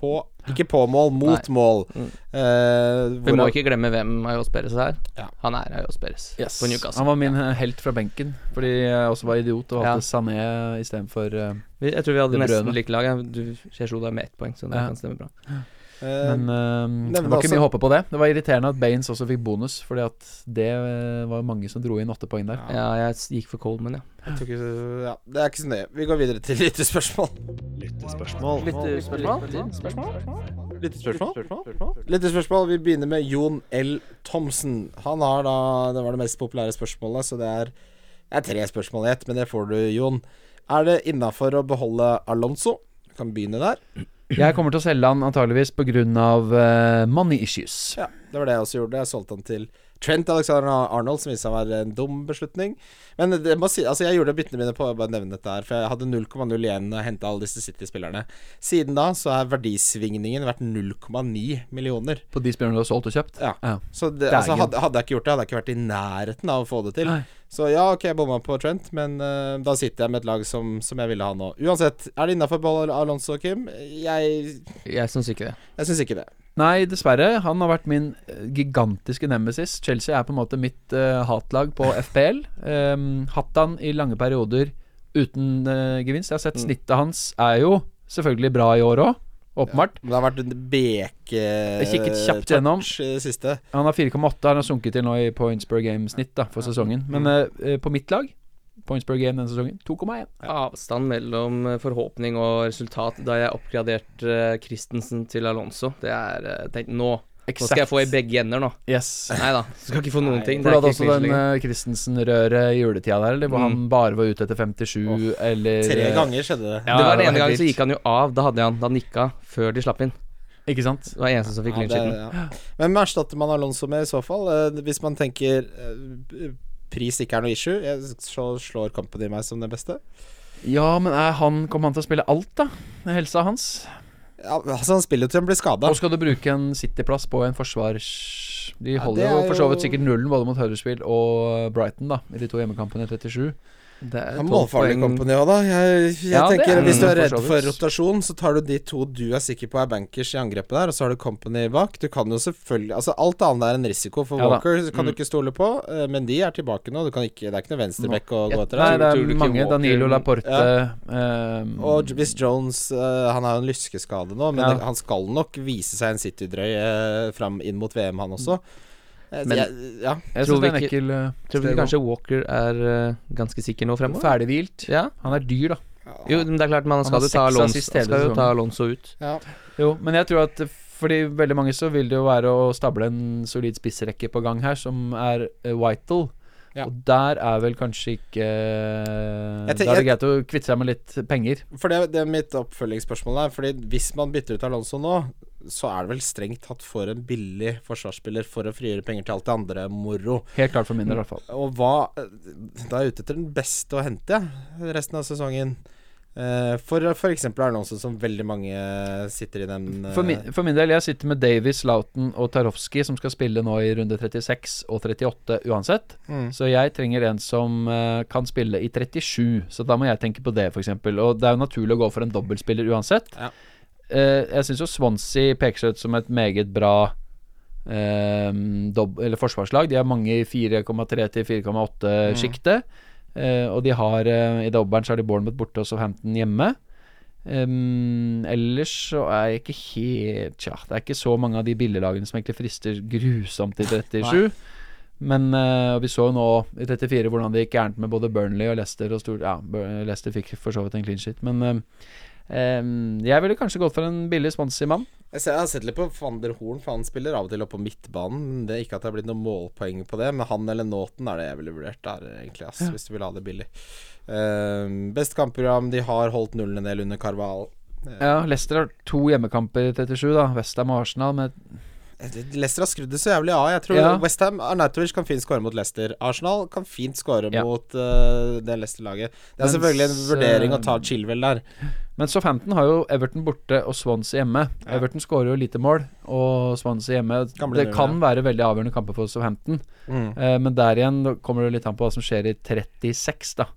på Ikke på mål, mot Nei. mål. Mm. Eh, Vi må ikke glemme hvem Ayos Perez er. Ja. Han er Ayos Perez Yes. på Newcastle. Han var min ja. helt fra benken, fordi jeg også var idiot og Ja. valgte Sané istedenfor uh, Jeg tror vi hadde nesten like lag. Du, jeg slo deg med ett poeng, så det Ja. kan stemme bra. Eh, Men uh, det var ikke også- mye å håpe på det. Det var irriterende at Baines også fikk bonus, fordi at det eh, var mange som dro inn åtte poeng der. Ja, jeg gikk for Coleman, ja. jeg ikke, ja, det er ikke så nøye. Vi går videre til lyttespørsmål. Lyttespørsmål. Lyttespørsmål? Lyttespørsmål. Vi begynner med Jon L. Thomsen. Han har da Det var det mest populære spørsmålet, så det er, det er tre spørsmål i ett, men det får du, Jon. Er det innafor å beholde Alonso? Vi kan begynne der. Jeg kommer til å selge han antageligvis pga. Uh, money issues. Ja, det var det jeg også gjorde. Jeg solgte han til Trent Alexander Arnold, som viste seg å være en dum beslutning. Men det må si, altså jeg gjorde byttene mine på å bare nevne dette her, for jeg hadde 0,0 igjen og henta alle disse City-spillerne. Siden da så er verdisvingningen vært 0,9 millioner. På de spillerne du har solgt og kjøpt? Ja. Ja. Så det, altså, hadde, hadde jeg ikke gjort det, hadde jeg ikke vært i nærheten av å få det til. Nei. Så ja, ok, jeg bomma på Trent, men uh, da sitter jeg med et lag som, som jeg ville ha nå. Uansett, er det innafor Alonso, Kim? Jeg, Jeg syns ikke det. jeg syns ikke det. Nei, dessverre. Han har vært min eh, gigantiske nemesis. Chelsea er på en måte mitt uh, hatlag på [laughs] FPL. Um, hatt han i lange perioder uten uh, gevinst. Jeg har sett Mm. snittet hans er jo selvfølgelig bra i år òg, åpenbart. Men det har vært en beke Jeg kikket kjapt gjennom. det siste. Han har 4,8. Han har sunket til nå i points per game-snitt da for sesongen. Men eh, på mitt lag, points per game denne sesongen, 2,1. Avstand mellom eh, forhåpning og resultat da jeg oppgraderte eh, Christensen til Alonso, det er eh, tenkt, nå, nå skal jeg få i begge ender nå. Yes. Nei da, skal ikke få noen ting. For du Det er hadde også den uh, Christensen-røret i juletida der, eller hvor Mm. han bare var ute etter 57, eller Tre eh, ganger skjedde det. Ja, det var den ene gangen så gikk han jo av. Da hadde han Da nikka før de slapp inn. Ikke sant? Det var eneste som fikk Ja, ja. Men hvem erstatter man Alonso med i så fall? Eh, hvis man tenker eh, pris ikke er noe issue, jeg, så slår Company meg som det beste. Ja, men er han, kommer han til å spille alt, da? Med helsa hans? Ja, altså Han spiller jo til han blir skada. Og skal du bruke en City-plass på en forsvars... De holder ja, jo for så vidt sikkert nullen både mot Huddersfield og Brighton, da, i de to hjemmekampene i 37. Det er Ja, Målfarlig. Company òg, da. Jeg, jeg Ja, tenker er Hvis du er redd så for rotasjon, så tar du de to du er sikker på er bankers i angrepet der, og så har du Company bak. Du kan jo selvfølgelig Altså Alt annet er en risiko for Ja da. Walker, kan du Mm. ikke stole på. eh, Men de er tilbake nå. Du kan ikke, det er ikke noe venstreback å gå etter Nei, det tror du er mange. Walker- Danilo Laporte Ja. ehm, Og hvis Jones uh, Han har en lyskeskade nå, men Ja. han skal nok vise seg en City-drøy uh, fram inn mot VM, han også. Eh, Men- jeg, ja. Jeg Tror syns vi ikke- ekkel Tror vi kanskje Walker er uh, ganske sikker nå fremover? Ferdighvilt. Ja. Han er dyr, da. Jo, men det er klart man skal jo ta Alonso, skal jo ta. Alonso ut. ja. Jo, men jeg tror at fordi veldig mange så vil det jo være å stable en solid spissrekke på gang her, som er uh, Whitel. Ja. Og der er vel kanskje ikke Da er det greit å kvitte seg med litt penger. For det, det er mitt oppfølgingsspørsmål der. Fordi hvis man bytter ut Alonso nå, så er det vel strengt tatt for en billig forsvarsspiller for å frigjøre penger til alt det andre moro. Helt klart for min del, i hvert fall. Og hva Da er jeg ute etter den beste å hente, resten av sesongen. Eh, for f.eks. Alonso, som veldig mange sitter i den eh, For min, for min del, jeg sitter med Davies, Lauten og Tarowski, som skal spille nå i runde 36 og 38 uansett. mm. Så jeg trenger en som eh, kan spille i 37, så da må jeg tenke på det, f.eks. Og det er jo naturlig å gå for en dobbeltspiller uansett. Ja. Jeg syns jo Swansea peker seg ut som et meget bra eh, dob, eller forsvarslag. De har mange i 4,3 til 4,8-sjiktet. Eh, og de har eh, i dobbelen så har de Bournemouth borte og Southampton hjemme. Um, ellers så er jeg ikke helt Tja, det er ikke så mange av de billiglagene som egentlig frister grusomt i 37. Men eh, vi så jo nå i 34 hvordan det gikk gærent med både Burnley og Leicester. Og stor, ja, Leicester fikk for så vidt en clean shit. Men eh, em, jeg ville kanskje gått for en billig sponsig mann. Jeg, ser, jeg har sett litt på van der Horn, for han spiller av og til opp på midtbanen. Det er Ikke at det har blitt noen målpoeng på det, men han eller Nåten er det jeg ville vurdert der, egentlig, ass, hvis du vil ha det billig. Uh, best kampprogram, de har holdt nullen en del under Carval. Ja, Leicester har to hjemmekamper i 37, da. Westham og Arsenal. Med Leicester har skrudd det så jævlig av. Jeg tror Ja. Westham Arnautovic kan fint skåre mot Leicester. Arsenal kan fint skåre Ja. mot uh, det Leicester-laget. Det er Mens, selvfølgelig en vurdering å ta eh, Chilwell der. Men Southampton har jo Everton borte og Swansea hjemme. Ja. Everton skårer jo lite mål, og Swansea hjemme. Kan det kan kan være veldig avgjørende kamper for Southampton. Mm. Eh, men der igjen kommer det litt an på hva som skjer i 36, da.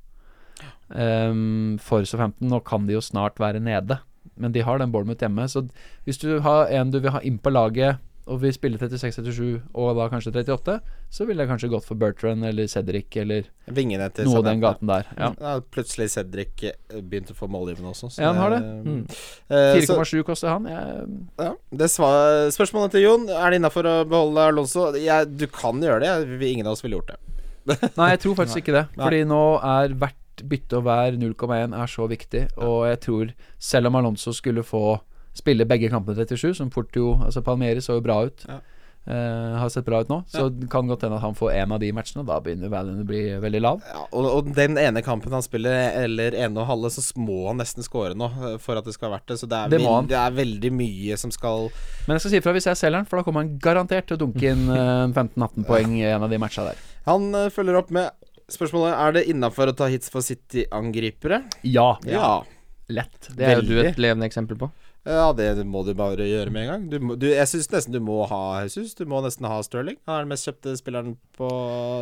Um, for Southampton. Nå kan de jo snart være nede, men de har den Bournemouth hjemme. Så hvis du har en du vil ha inn på laget, og vi spiller 36-37 og da kanskje 38, så ville jeg kanskje gått for Bertrand eller Cedric eller Vingene til noe av den gaten der. Ja. Ja, plutselig Cedric begynte begynt å få målgivende også. så Ja, han har det. Mm. eh, 4,7 koster han. Jeg, Ja, det svar, Spørsmålet til Jon Er det innafor å beholde Alonso. Jeg, du kan gjøre det. Vi- Ingen av oss ville gjort det. [laughs] Nei, jeg tror faktisk ikke det. Fordi nå er hvert bytte og hver 0,1 er så viktig. Og jeg tror, selv om Alonso skulle få spille begge kampene 37, som fort jo Altså Palmeri så jo bra ut. Ja. Uh, har sett bra ut nå. Så det kan godt hende at han får en av de matchene, og da begynner valuen å bli veldig lav. Ja, og, og den ene kampen han spiller, eller ene og halve, så må han nesten score nå eh, for at det skal ha vært det. Så det er, Det må han. det er veldig mye som skal Men jeg skal si ifra hvis jeg selger den, for da kommer han garantert til å dunke inn eh, 15-18 poeng i en av de matcha der. Han uh, følger opp med spørsmålet Er det innafor å ta hits for City-angripere. Ja. Ja. Lett. Det er jo du et levende eksempel på. Ja, det må du bare gjøre med en gang. Du, må- du, jeg syns nesten du må ha Jesus. Du må nesten ha Sterling. Han er den mest kjøpte spilleren på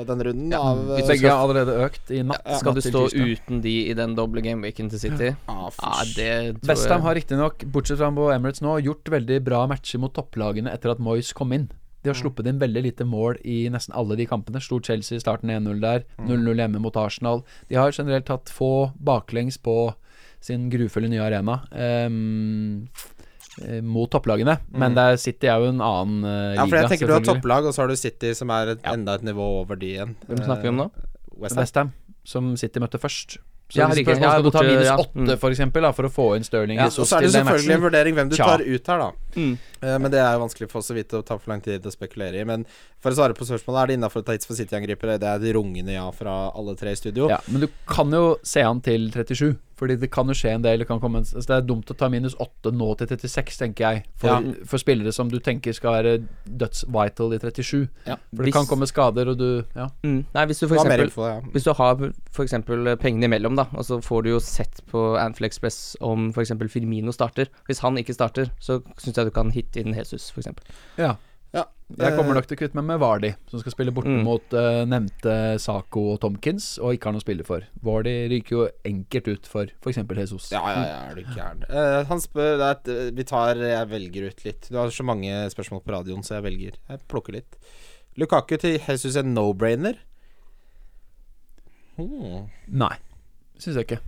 denne runden. av, hvis Begge har allerede økt i natt. Skal du natt stå tirsdag. uten de i den doble gameweeken til City? ah, Ja, det tror Westham jeg har riktignok, bortsett fra på Emirates nå, gjort veldig bra matcher mot topplagene etter at Moyes kom inn. De har sluppet inn veldig lite mål i nesten alle de kampene. Slo Chelsea i starten 1-0 der. 0-0 hjemme mot Arsenal. De har generelt hatt få baklengs på sin grufulle nye arena. ehm, eh, mot topplagene. Men mm. der City er jo en annen eh, Ja, for liga, jeg tenker du har topplag, og så har du City, som er et, Ja. enda et nivå over de igjen. Hvem snakker vi om nå? West Ham. Westham, som City møtte først. Så Ja, hvis spørsmålet Ja, skal du ta minus åtte, Mm. for eksempel, da, for å få inn Stirling Ja, og så er det selvfølgelig en vurdering hvem du Tja. tar ut her, da. Mm. Uh, Men det er jo vanskelig for oss å vite og ta for lang tid å spekulere i. Men for å svare på spørsmålet, er det innafor å ta hits for City-angripere? Det er et rungende ja fra alle tre i studio. Ja, men du kan jo se han til 37, Fordi det kan jo skje en del. Det, kan komme en, altså det er dumt å ta minus 8 nå til 36, tenker jeg. For, Ja. for spillere som du tenker skal være døds-vital i 37. Ja. For det kan komme skader, og du Ja. Mm. Nei, hvis du for eksempel info, ja. Hvis du har f.eks. pengene imellom, da, og så får du jo sett på Anfield Express om f.eks. Firmino starter. Hvis han ikke starter, så syns jeg du kan hitte inn Jesus, f.eks. ja. Jeg kommer Eh, nok til å kutte meg med Vardi, som skal spille borte Mm. mot uh, nevnte Saco og Tomkins, og ikke har noe å spille for. Vardi ryker jo enkelt ut for f.eks. Jesus. Ja, ja, ja, er du gæren. Uh, han spør er eh, Vi tar Jeg velger ut litt. Du har så mange spørsmål på radioen, så jeg velger. Jeg plukker litt. Lukaku til Jesus en no-brainer? Hmm. Nei, syns jeg ikke.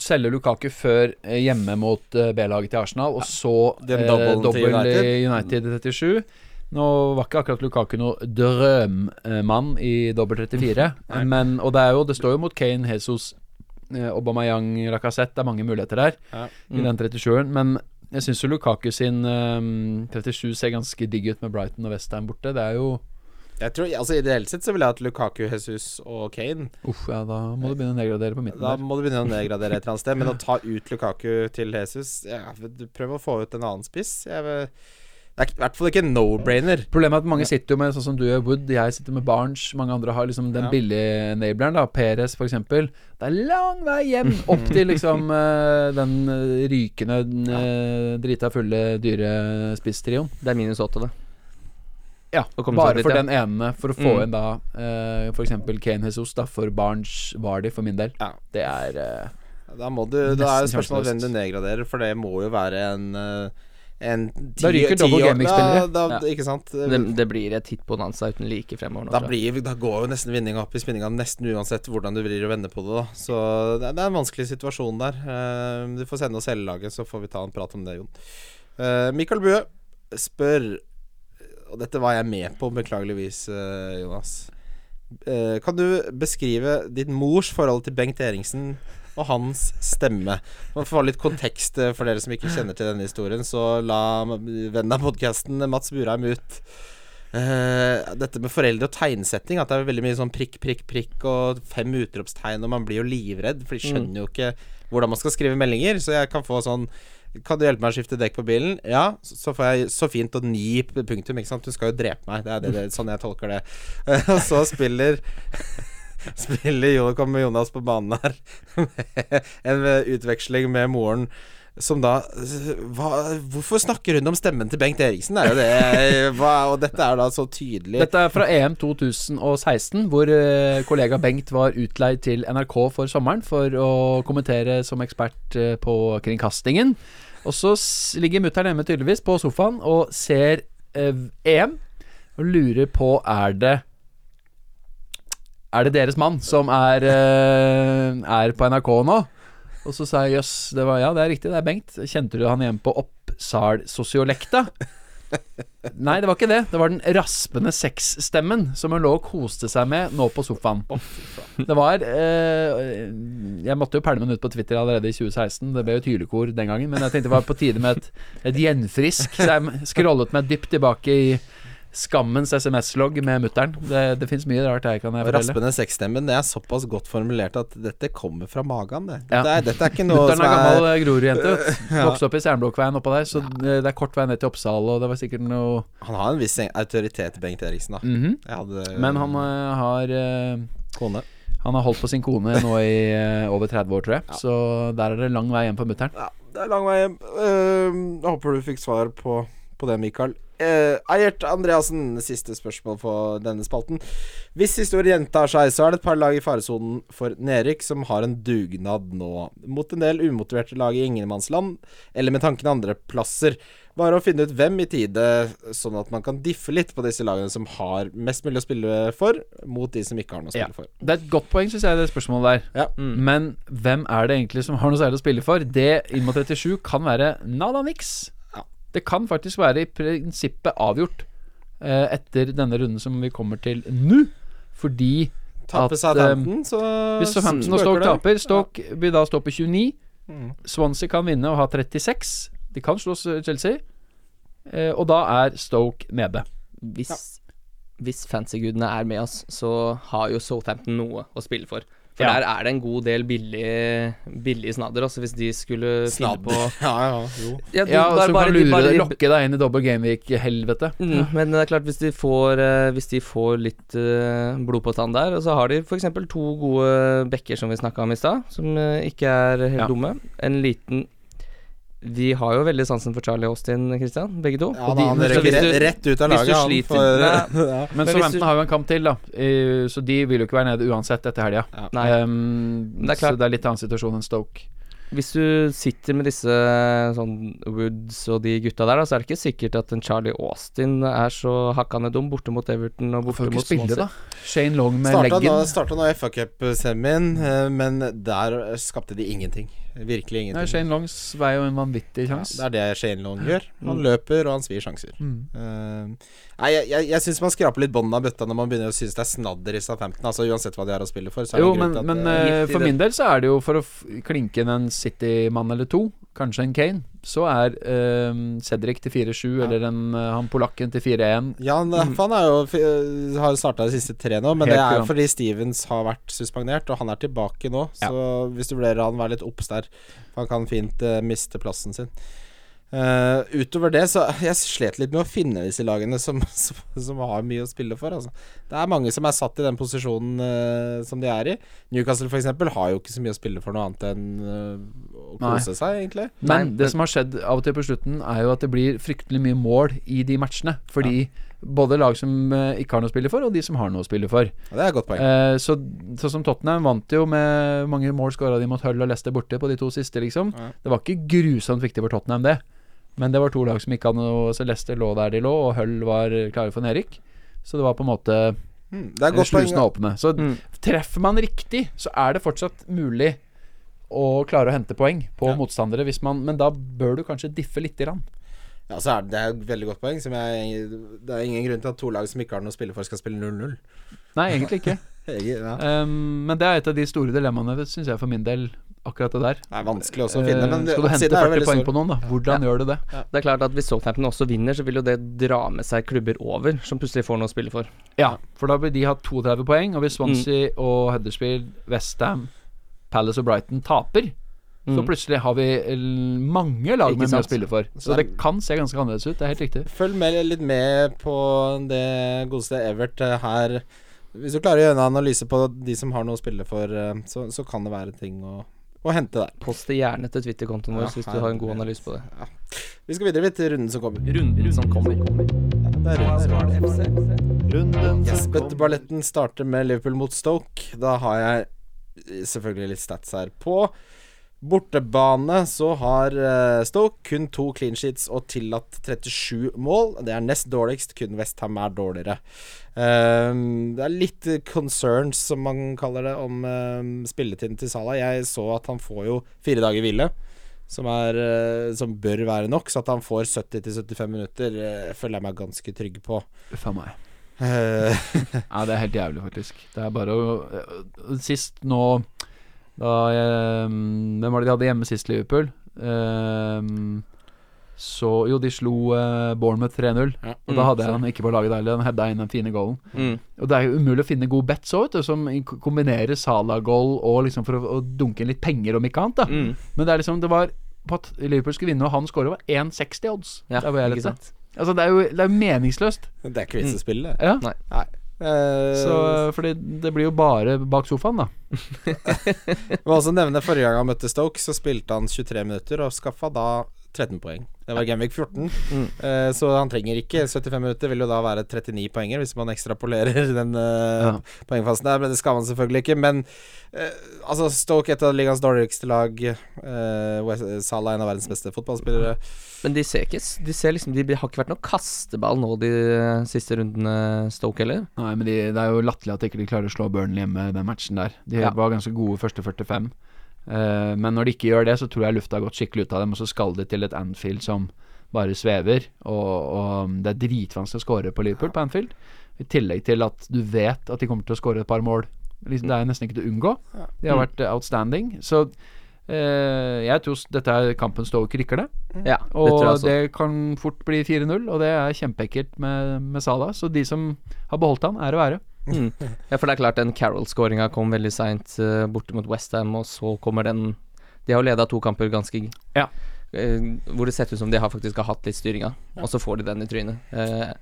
Selge Lukaku før hjemme mot B-laget til Arsenal, og så ja, eh, dobbel United. i United i 37. Nå var ikke akkurat Lukaku noe drømmann i dobbel 34, [laughs] men, og det, er jo, det står jo mot Kane, Jesus, eh, Aubameyang, Lacassette. Det er mange muligheter der Ja. i den 37-eren. Men jeg syns jo Lukaku sin um, 37 ser ganske digg ut med Brighton og Westham borte. Det er jo Jeg tror, altså Ideelt sett så ville jeg hatt Lukaku, Jesus og Kane. Uff, ja, da må du begynne å nedgradere på midten Da der. må du begynne å nedgradere et eller annet sted. Men å [laughs] ta ut Lukaku til Jesus ja, Prøv å få ut en annen spiss. Jeg, vil- det er i hvert fall ikke no-brainer. Problemet er at mange sitter jo med sånn som du gjør, Wood. Jeg sitter med Barnes. Mange andre har liksom den Ja. billige enableren, da. Perez, eksempel. Det er lang vei hjem opp til liksom [laughs] eh, den eh, rykende, ja. drita fulle, dyre spisstrioen. Det er minus åtte, det. Ja, bare dit, for ja. den ene, for å få Mm. inn da uh, eksempel Kane Jesus, da, for Barnes Vardy, for min del. Ja. Det er uh, Da må du Da er spørsmålet hvem du nedgraderer, for det må jo være en eh, en ti, Da ryker double gaming-spillere. Ja, da, Ja. Ikke sant? Det, det blir et hit bonanza uten like fremover nå. Da, blir, da går jo nesten vinninga opp i spinninga nesten uansett hvordan du vrir og vender på det. da Så det er, det er en vanskelig situasjon der. Eh, du får sende oss hele laget, så får vi ta en prat om det, Jon. Uh, Mikael Bue spør Og dette var jeg med på, beklageligvis, eh, Jonas. Eh, kan du beskrive ditt mors forhold til Bengt Eriksen og hans stemme? For å få litt kontekst eh, for dere som ikke kjenner til denne historien, så la vennen av podkasten Mats Burheim ut uh, dette med foreldre og tegnsetting, at det er veldig mye sånn prikk, prikk, prikk og fem utropstegn, og man blir jo livredd, for de skjønner jo ikke hvordan man skal skrive meldinger. Så jeg kan få sånn Kan du hjelpe meg å skifte dekk på bilen? Ja, så får jeg så fint og ni punktum, ikke sant. Hun skal jo drepe meg. Det er det, det, sånn jeg tolker det. [laughs] Og så spiller Spiller kommer Jonas på banen her [laughs] en utveksling med moren. Som da hva, Hvorfor snakker hun om stemmen til Bengt Eriksen? Er jo det hva, Og dette er da så tydelig. Dette er fra EM 2016, hvor eh, kollega Bengt var utleid til NRK for sommeren for å kommentere som ekspert eh, på kringkastingen. Og så ligger mutter'n hjemme tydeligvis på sofaen og ser eh, EM og lurer på er det Er det deres mann som er, eh, er på NRK nå? Og så sa jeg jøss, det var ja, det er riktig, det er Bengt. Kjente du han igjen på Oppsal-sosiolekta? Nei, det var ikke det. Det var den raspende sexstemmen som hun lå og koste seg med nå på sofaen. Det var eh, Jeg måtte jo pælme den ut på Twitter allerede i 2016. Det ble jo tylekor den gangen, men jeg tenkte det var på tide med et, et gjenfrisk. Så jeg scrollet meg dypt tilbake i skammens SMS-logg med mutter'n. Det, det fins mye rart her, kan jeg fortelle. raspende sexstemmen Det er såpass godt formulert at dette kommer fra magen. Det. Ja. Dette, er, dette er ikke noe Mutter'n er gammel er eh, Grorud-jente. [laughs] ja. Vokste opp i Sernblokkveien oppå der, så det det er kort vei ned til Oppsal, og det var sikkert noe Han har en viss autoritet, Bengt Eriksen. da Mm -hmm. hadde Men han uh, har uh... kone. Han har holdt på sin kone nå i uh, over 30 år, tror jeg. Ja. Så der er det lang vei hjem for mutter'n. Ja, det er lang vei hjem. Uh, håper du fikk svar på, på det, Mikael. Uh, Eiert Andreassen, siste spørsmål på denne spalten. Hvis historien gjentar seg, så er det et par lag i faresonen for nedrykk som har en dugnad nå. Mot en del umotiverte lag i ingenmannsland, eller med tanken andreplasser. Bare å finne ut hvem i tide, sånn at man kan diffe litt på disse lagene som har mest mulig å spille for, mot de som ikke har noe å Ja. spille for. Det er et godt poeng, syns jeg, det spørsmålet der. Ja. Mm. Men hvem er det egentlig som har noe særlig å spille for? Det inn mot 37 kan være nada niks. Ja. Det kan faktisk være i prinsippet avgjort eh, etter denne runden som vi kommer til nå. Fordi Taper Southampton, så hvis Southampton og Stoke det. taper, Stoke vil da stå på 29. Mm. Swansea kan vinne og ha 36. De kan slå Chelsea. Eh, og da er Stoke nede. Hvis, hvis fancy-gudene er med oss, så har jo Southampton noe å spille for. For Ja. der er det en god del billig, billig snadder, også hvis de skulle finne på [laughs] Ja, ja, jo. Ja, de- Ja, så kan de- lure bare lokke deg inn i double gameweek-helvete. Mm, men det er klart, hvis de får, eh, hvis de får litt uh, blod på tann der, og så har de f.eks. to gode bekker som vi snakka om i stad, som uh, ikke er helt Ja. dumme. En liten Vi har jo veldig sansen for Charlie Austin, Christian, begge to. Ja, da, de- han er rett, du- rett ut av laget, han. sliter- For, [laughs] ja. Men Men Southampton har jo en kamp til, da. Så de vil jo ikke være nede uansett etter helga. Ja. Um, Det er. Så det er litt annen situasjon enn Stoke. Hvis du sitter med disse sånn Woods og de gutta der, da, så er det ikke sikkert at en Charlie Austin er så hakkande dum borte mot Everton og borte mot spille, Swansea. da. Shane Long med Starta leggen. starta nå FA Cup-semien, eh, men der skapte de ingenting. Virkelig Nei, ingenting. Shane Longs vei jo en vanvittig Ja, det er det Shane Long gjør. Han Mm. løper, og han svir sjanser. Mm. Uh, nei, jeg, jeg, jeg syns man skraper litt bånden av bøtta når man begynner å synes det er snadder i Southampton. Altså Uansett hva de har å spille for, så er Jo, en men, at men det eh, for min del så er det jo for å f klinke inn en City-mann eller to, kanskje en Kane, så er eh, Cedric til 4-7 Ja. eller en, eh, han polakken til 4-1. Ja, han, for er jo, f- har starta de siste tre nå, men Helt det er jo fordi Stevens har vært suspendert, og han er tilbake nå. Så hvis du vurderer han, vær litt obs der. Han kan fint eh, miste plassen sin. Eh, utover det, så Jeg slet litt med å finne disse lagene som, som, som har mye å spille for. Altså. Det er mange som er satt i den posisjonen uh, som de er i. Newcastle f.eks. har jo ikke så mye å spille for noe annet enn uh, å Nei. kose seg, egentlig. Men Nei, det men- som har skjedd av og til på slutten, er jo at det blir fryktelig mye mål i de matchene. Fordi både lag som ikke har noe å spille for, og de som har noe å spille for. Ja, det er et godt poeng. Eh, så sånn som Tottenham vant jo med mange mål skåra de mot Hull og Leicester borte på de to siste, liksom. Ja. Det var ikke grusomt viktig for Tottenham, det. Men det var to lag som ikke hadde noe Celeste lå der de lå, og Hull var klare for nedrykk. Så det var på en måte Mm, det er et poeng. slusene åpne. Så Mm. treffer man riktig, så er det fortsatt mulig å klare å hente poeng på Ja. motstandere, hvis man, men da bør du kanskje diffe lite grann. Ja, så er det, det er et veldig godt poeng. Som jeg, det er ingen grunn til at to lag som ikke har noe å spille for, skal spille 0-0. Nei, egentlig ikke. [laughs] Ja. Um, men det er et av de store dilemmaene, syns jeg, for min del. Akkurat det der. Det er vanskelig også å finne, men Eh, skal du hente oppsiden er jo 40 poeng stor. på noen, da? Hvordan gjør du det? Det er klart at Hvis Southampton også vinner, så vil jo det dra med seg klubber over, som plutselig får noe å spille for. Ja, for da vil de ha 32 poeng, og hvis Swansea Mm. og Huddersfield, Westham, Palace og Brighton taper, så Mm. plutselig har vi mange lag med mye å spille for. Så Så- det kan se ganske annerledes ut. Det er helt riktig. Følg med, litt med på det godeste Evert eh, her. Hvis du klarer å gjøre en analyse på de som har noe å spille for, eh, så, så kan det være ting å, å hente der. Post det gjerne til Twitter-kontoen vår Ja, hvis du har en god analyse på det. Ja. Vi skal videre til runden som kommer. Runden som kommer. Det er. Runden Jesper-balletten starter med Liverpool mot Stoke. Da har jeg eh, selvfølgelig litt stats her på. Bortebane så har eh, Stoke kun to clean sheets og tillatt 37 mål. Det er nest dårligst, kun Westham er dårligere. Ehm, det er litt concerns, som man kaller det, om ehm, spilletiden til Salah. Jeg så at han får jo fire dager hvile. Som, er, eh, som bør være nok, så at han får 70-75 minutter, eh, føler jeg meg ganske trygg på. Uff a meg. [laughs] Ja, det er helt jævlig, faktisk. Det er bare å Sist nå Da jeg, Hvem var det de hadde hjemme sist, Liverpool? Um, så Jo, de slo uh, Bournemouth 3-0. Ja. Og da Mm, hadde jeg han ikke på laget der. Han hadde inn den fine goalen. Mm. Og det er jo umulig å finne gode bets òg, som kombinerer Salah-goal og liksom for å, å dunke inn litt penger, om ikke annet. da Mm. Men det er liksom Det var på at Liverpool skulle vinne, og han skårer, var 1,60 odds. Ja, det, Altså, det er jo det er meningsløst. Det er ikke vits å spille, det. Ja. Nei. Eh, Så Fordi det blir jo bare bak sofaen, da. [laughs] Jeg må også nevne Forrige gang han møtte Stoke, så spilte han 23 minutter og skaffa da 13 poeng. Det var Gameweek 14, Mm. uh, så han trenger ikke 75 minutter. Vil jo da være 39 poenger, hvis man ekstrapolerer [laughs] den uh, Ja. poengfasen der. Men det skal man selvfølgelig ikke. Men uh, altså Stoke, et av ligaens dårligste lag. Uh, Salah, en av verdens beste fotballspillere. Men de ser ikke De ser liksom De har ikke vært noe kasteball nå de siste rundene, Stoke heller. Nei, men de, det er jo latterlig at de ikke klarer å slå Burnley hjemme den matchen der. De Ja. var ganske gode første 45. Eh, men når de ikke gjør det, så tror jeg lufta har gått skikkelig ut av dem. Og så skal de til et Anfield som bare svever. Og, og det er dritvanskelig å score på Liverpool på Anfield. I tillegg til at du vet at de kommer til å score et par mål. Liksom, det er nesten ikke til å unngå. De har Mm. vært eh, outstanding. Så Uh, jeg tror dette er kampen Stoke rykker det. Ja, det Og tror det kan fort bli 4-0, og det er kjempeekkelt med, med Salah. Så de som har beholdt han, er å være. Mm. Ja, for det er klart den Carroll-skåringa kom veldig seint uh, borte mot Westham, og så kommer den De har jo leda to kamper ganske Ja. uh, Hvor det ser ut som de har faktisk har hatt litt styringa, og så får de den i trynet. Eh,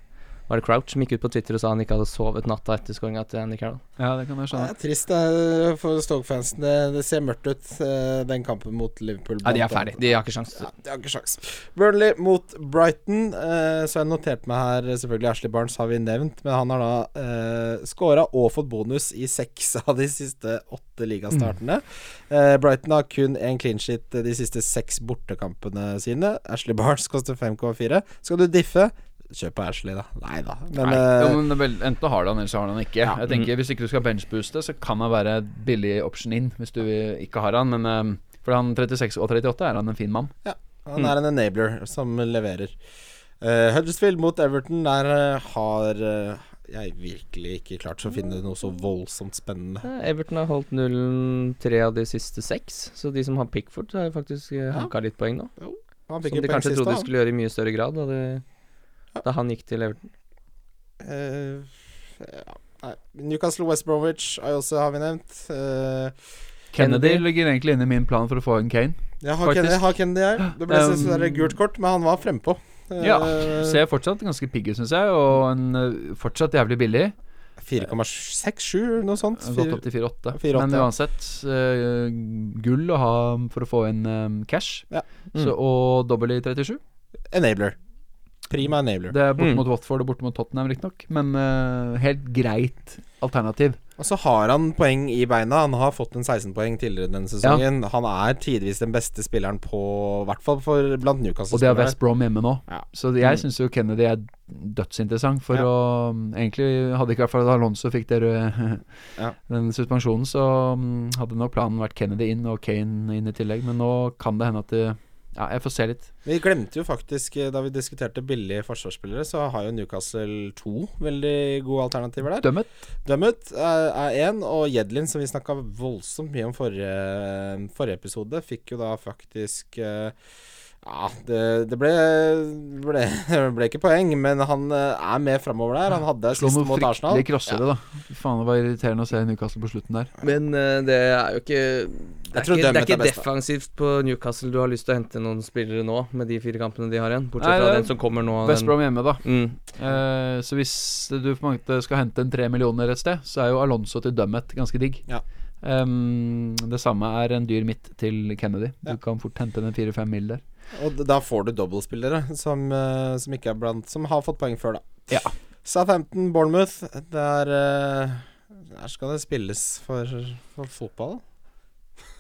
var det Crouch som gikk ut på Twitter og sa han ikke hadde sovet natta etter skåringa til Andy Carroll? Ja, det kan jeg skjønne. Det er trist det for Stoke-fansen. Det, det ser mørkt ut, eh, den kampen mot Liverpool. Ja, de er ferdig. De har ikke sjans. Ja, de har ikke sjans. Burnley mot Brighton. Eh, så har jeg notert meg her Selvfølgelig Ashley Barnes har vi nevnt, men han har da eh, scora og fått bonus i seks av de siste åtte ligastartene. Mm. Brighton har kun én clean sheet de siste seks bortekampene sine. Ashley Barnes koster 5,4. Skal du diffe? Kjøp på Ashley, da. Nei da. Men Nei, eh, jo, men vel, Enten har du han, eller så har du han ikke. Ja. Jeg tenker Hvis ikke du skal benchbooste, så kan han være billig option in hvis du ikke har han. Men eh, for han 36 og 38 er han en fin mann. Ja, Han er en enabler som leverer. Uh, Huddersfield mot Everton, der uh, har uh, jeg virkelig ikke klart å finne noe så voldsomt spennende. Everton har holdt nullen tre av de siste seks, så de som har Pickford, har faktisk uh, hanka litt poeng nå. Han Som de kanskje siste, trodde de skulle gjøre i mye større grad da, det, da han gikk til Everton. Uh, ja. Nei. Newcastle West Bromwich også, har vi nevnt. Uh, Kennedy, Kennedy. ligger egentlig inne i min plan for å få inn Kane. jeg har Kennedy, jeg har Kennedy her. Det ble Um, gult kort, men han var frempå. Uh, Ja, Ser fortsatt ganske pigg ut, syns jeg, og en, eh, fortsatt jævlig billig. 4,67, noe sånt. Gått opp til 4,8. 4,8, Men uansett, uh, gull å ha for å få inn um, cash. Ja. Så, og dobbel i 37. Enabler. Prima enabler. Det er borte Mm. mot Watford og borte mot Tottenham, riktignok, men uh, helt greit alternativ. Og så har han poeng i beina. Han har fått en 16 poeng tidligere denne sesongen. Han er tidvis den beste spilleren på I hvert fall for blant Og det er West Brom hjemme nå. Ja. Så jeg Mm. syns jo Kennedy er dødsinteressant. For Ja. å mm, Egentlig hadde ikke i hvert fall Alonso fikk der [laughs] Ja. den suspensjonen, så mm, hadde nok planen vært Kennedy inn og Kane inn i tillegg. Men nå kan det hende at det Ja, jeg får se litt. Vi glemte jo faktisk, eh, da vi diskuterte billige forsvarsspillere, så har jo Newcastle to veldig gode alternativer der. Dømmet. Dømmet er én, og Jedlin, som vi snakka voldsomt mye om forrige, forrige episode, fikk jo da faktisk eh, Ja, det, det ble, ble, ble ikke poeng, men han eh, er med framover der. Han hadde Slå sist mot Arsenal. fryktelige crossere, da. Faen, det var irriterende å se Newcastle på slutten der. Men uh, det er jo ikke Det er ikke, det er ikke er defensivt på Newcastle du har lyst til å hente noen spillere nå, med de fire kampene de har igjen. Nei, Bortsett fra det er den som kommer nå. West Brom hjemme, da. Mm. Uh, så hvis du skal hente en tre millioner et sted, så er jo Alonso til Dummet ganske digg. Ja. Um, det samme er en dyr midt til Kennedy. Du Ja. kan fort hente en fire-fem mil der. Og da får du dobbeltspillere som, eh, som ikke er blant Som har fått poeng før, da. Ja. Southampton, Bournemouth. Der, eh, der skal det spilles for, for fotball.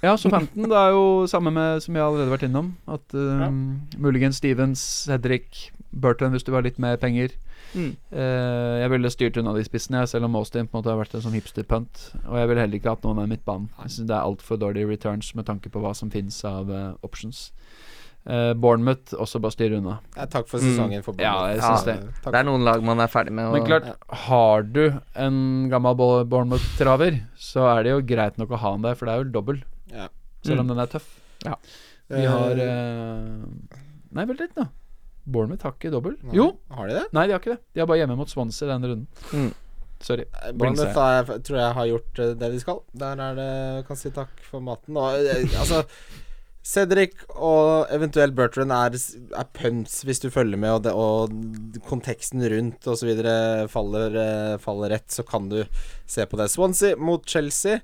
Ja, så 15, det er jo samme med som jeg allerede har vært innom. At ehm, muligens Stevens, Hedrick, Burton hvis du har litt mer penger. Mm. Uh, jeg ville styrt unna de spissene, jeg, selv om Austin på en måte har vært en sånn hipster-punt. Og jeg ville heller ikke hatt noen av midtbanen. Jeg synes det er altfor dårlige returns med tanke på hva som finnes av uh, options. Eh, Bournemouth også bare styre unna. Ja, takk for Mm. sesongen for Ja, Bournemouth. jeg synes Ja, det. takk Det er noen lag man er ferdig med. Men klart, har du en gammel Bournemouth-traver, så er det jo greit nok å ha han der, for det er jo dobbel, Ja. selv om Mm. den er tøff. Ja. Vi har uh, Nei, vent litt, nå. Bournemouth har ikke dobbel. Nei. Jo! Har de det? Nei, de har ikke det. De er bare hjemme mot Swansea denne runden. Mm. Sorry. Bournemouth tror jeg har gjort eh, det de skal. Der er det Kan si takk for maten. Og, eh, altså Cedric og eventuelt Bertrand er, er punts hvis du følger med, og, det, og konteksten rundt osv. Faller, eh, faller rett, så kan du se på det. Swansea mot Chelsea.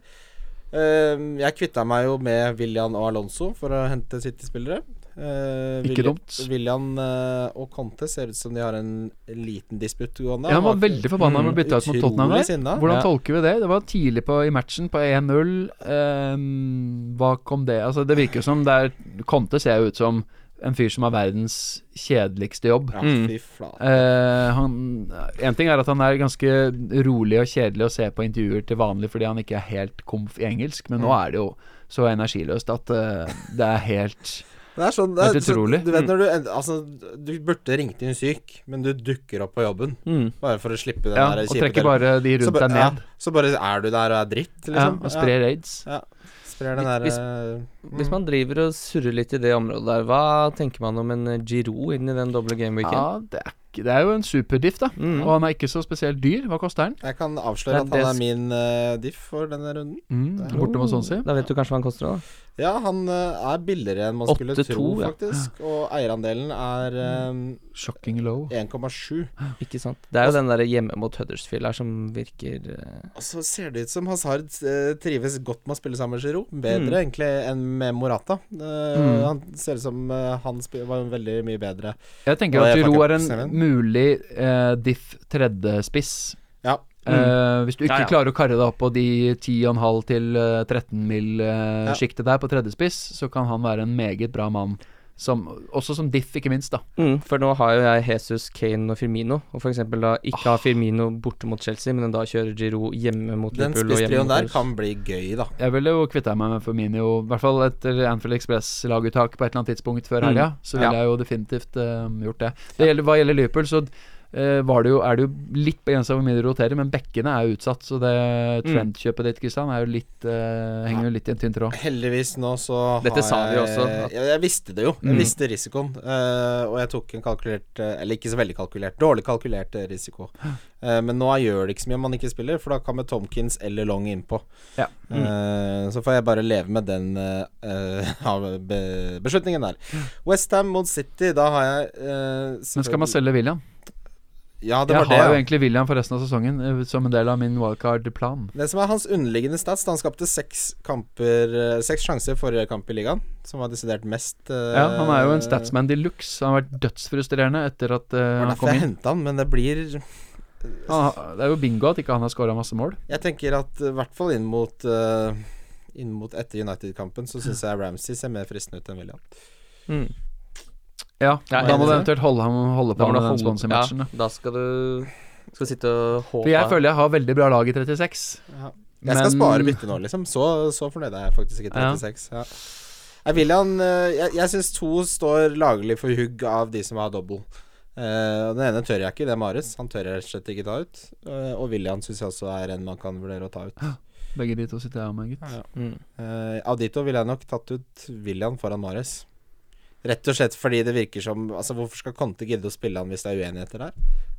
Eh, jeg kvitta meg jo med William og Alonso for å hente City-spillere. Eh, Ikke William- dumt. William uh, og Conte ser ut som de har en liten disputt gående. Ja, han var veldig forbanna med å bytte ut mot Tottenham der. Hvordan Ja. tolker vi det? Det var tidlig på, i matchen, på 1-0. Um, hva kom det Altså, det virker som det er Conte ser ut som en fyr som har verdens kjedeligste jobb. Ja, Mm. fy flate. Eh, han, en ting er at han er ganske rolig og kjedelig å se på intervjuer til vanlig fordi han ikke er helt komf i engelsk, men nå Mm. er det jo så energiløst at uh, det er helt Det er sånn det er, Helt utrolig. Du vet når du Altså, du burde ringt inn syk, men du dukker opp på jobben Mm. bare for å slippe den Ja, der og kjipe trekker bare de så, rundt ba- deg ja, så bare er du der og er dritt, Ja, liksom. og sprer aids. Ja, sprer den der Hvis- mm. Hvis man driver og surrer litt i det området der, hva tenker man om en eh, Giro inn i den doble gameweeken? Ja, det er, det er jo en superdiff, da. Mm. Og han er ikke så spesielt dyr. Hva koster han? Jeg kan avsløre at han er min uh, diff for denne runden. Mm, borte mot Swansea. Da vet du kanskje hva han koster òg. Ja, han eh, er billigere enn man skulle 8-2, tro, ja. faktisk. Og eierandelen er um, Shocking low. 1,7. [gasps] Ikke sant. Det er jo den der hjemme mot Huddersfield her som virker uh... Og så ser det ut som Hazard uh, trives godt med å spille sammen med Giroud. Bedre Mm. egentlig enn med Morata. Uh, Mm. Han ser ut som han var veldig mye bedre. Jeg tenker at Giroud er en mulig diff tredjespiss. Ja. Eh, hvis du ikke Ja, ja. klarer å karre deg opp på de 10,5 til eh, 13 mil-sjiktet der på tredjespiss, så kan han være en meget bra mann. Som, også som diff, ikke minst, da. mm, For nå har jo jeg Jesus, Kane og Firmino, og f.eks. da ikke ha Firmino borte mot Chelsea, men da kjører Giro hjemme mot Den Liverpool Den spisstrioen der kan bli gøy, da. Jeg ville jo kvitta meg med Firmino, i hvert fall etter Anfield Express-laguttak på et eller annet tidspunkt før Mm. helga. Så ville Ja. jeg jo definitivt uh, gjort det. det gjelder, hva gjelder Liverpool, så eh, det jo, er det jo litt begrensa hvor mye de roterer, men bekkene er jo utsatt. Så det Mm. trendkjøpet ditt, Kristian, er jo litt uh, henger jo litt i en tynn tråd. Heldigvis nå så Dette sa vi også, at- Jeg, jeg visste det jo. Jeg Mm. visste risikoen. Uh, og jeg tok en kalkulert eh, Eller ikke så veldig kalkulert. Dårlig kalkulert eh, risiko. Uh, men nå gjør det ikke så mye om man ikke spiller, for da kan vi Tomkins eller Long innpå. Ja. Eh, så får jeg bare leve med den eh, eh, [laughs] be beslutningen der. Westham mot City, da har jeg eh, Men skal man selge William? Ja, det Jeg var har jo ja. egentlig William for resten av sesongen eh, som en del av min wildcard-plan. Det som er hans underliggende stats Han skapte seks kamper eh, Seks sjanser forrige kamp i ligaen, som var desidert mest. Uh, Ja, han er jo en statsman de luxe. Han har vært dødsfrustrerende etter at eh, Det var han derfor kom jeg inn. henta han, men det blir Han, det er jo bingo at ikke han har scora masse mål. Jeg tenker at i hvert fall inn mot uh, Inn mot etter United-kampen så syns [clears throat] jeg Ramsey ser mer fristende ut enn William. Mm. Ja, Ja, da må du eventuelt holde, ham- holde Da på du med den holde-. Ja, da. da skal du skal sitte og håpe For jeg føler jeg har veldig bra lag i 36. Jeg skal spare bytte nå, liksom. Så, så fornøyd er jeg faktisk i Ja. 36. Ja. Jeg, William, eh, jeg, jeg syns to står laglig for hugg av de som har double. Eh, den ene tør jeg ikke, det er Mares. Han tør jeg rett og slett ikke ta ut. Eh, og William syns jeg også er en man kan vurdere å ta ut. Begge de to sitter jeg med, gutt. Ja. mm. Eh, av de to ville jeg nok tatt ut William foran Mares. Rett og slett fordi det virker som Altså Hvorfor skal Conte gidde å spille han hvis det er uenigheter der?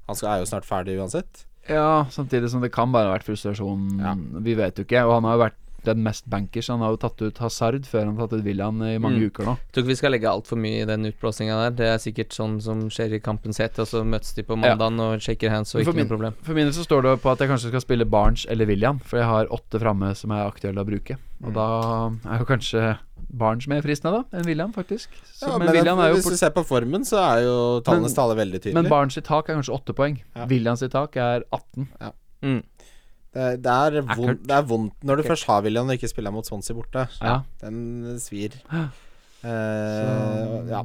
Han skal, er jo snart ferdig uansett. Ja, samtidig som det kan bare ha vært frustrasjon. Ja. Vi vet jo ikke. Og han har jo vært den mest bankers. Han har jo tatt ut Hazard før han har tatt ut William i mange Mm. uker nå. Jeg Tror ikke vi skal legge altfor mye i den utblåsinga der. Det er sikkert sånn som skjer i kampens hete, og så møtes de på mandagen og shaker hands og For ikke min- noe problem. For min del så står det på at jeg kanskje skal spille Barnes eller William, for jeg har åtte framme som er aktuelle å bruke. Og Mm. da er jo kanskje Barnes mer fristende, da, enn William, faktisk. Så, Ja, men, men William er jo hvis du ser på formen, så er jo tallenes tale veldig tydelig. men Barnes sitt tak er kanskje åtte poeng. Ja. Williams sitt tak er 18. Mm. det, det, er vondt, det er vondt når du først har William og ikke spiller mot Swansea borte. Ja. Den svir. [gasps] Så, Eh, ja.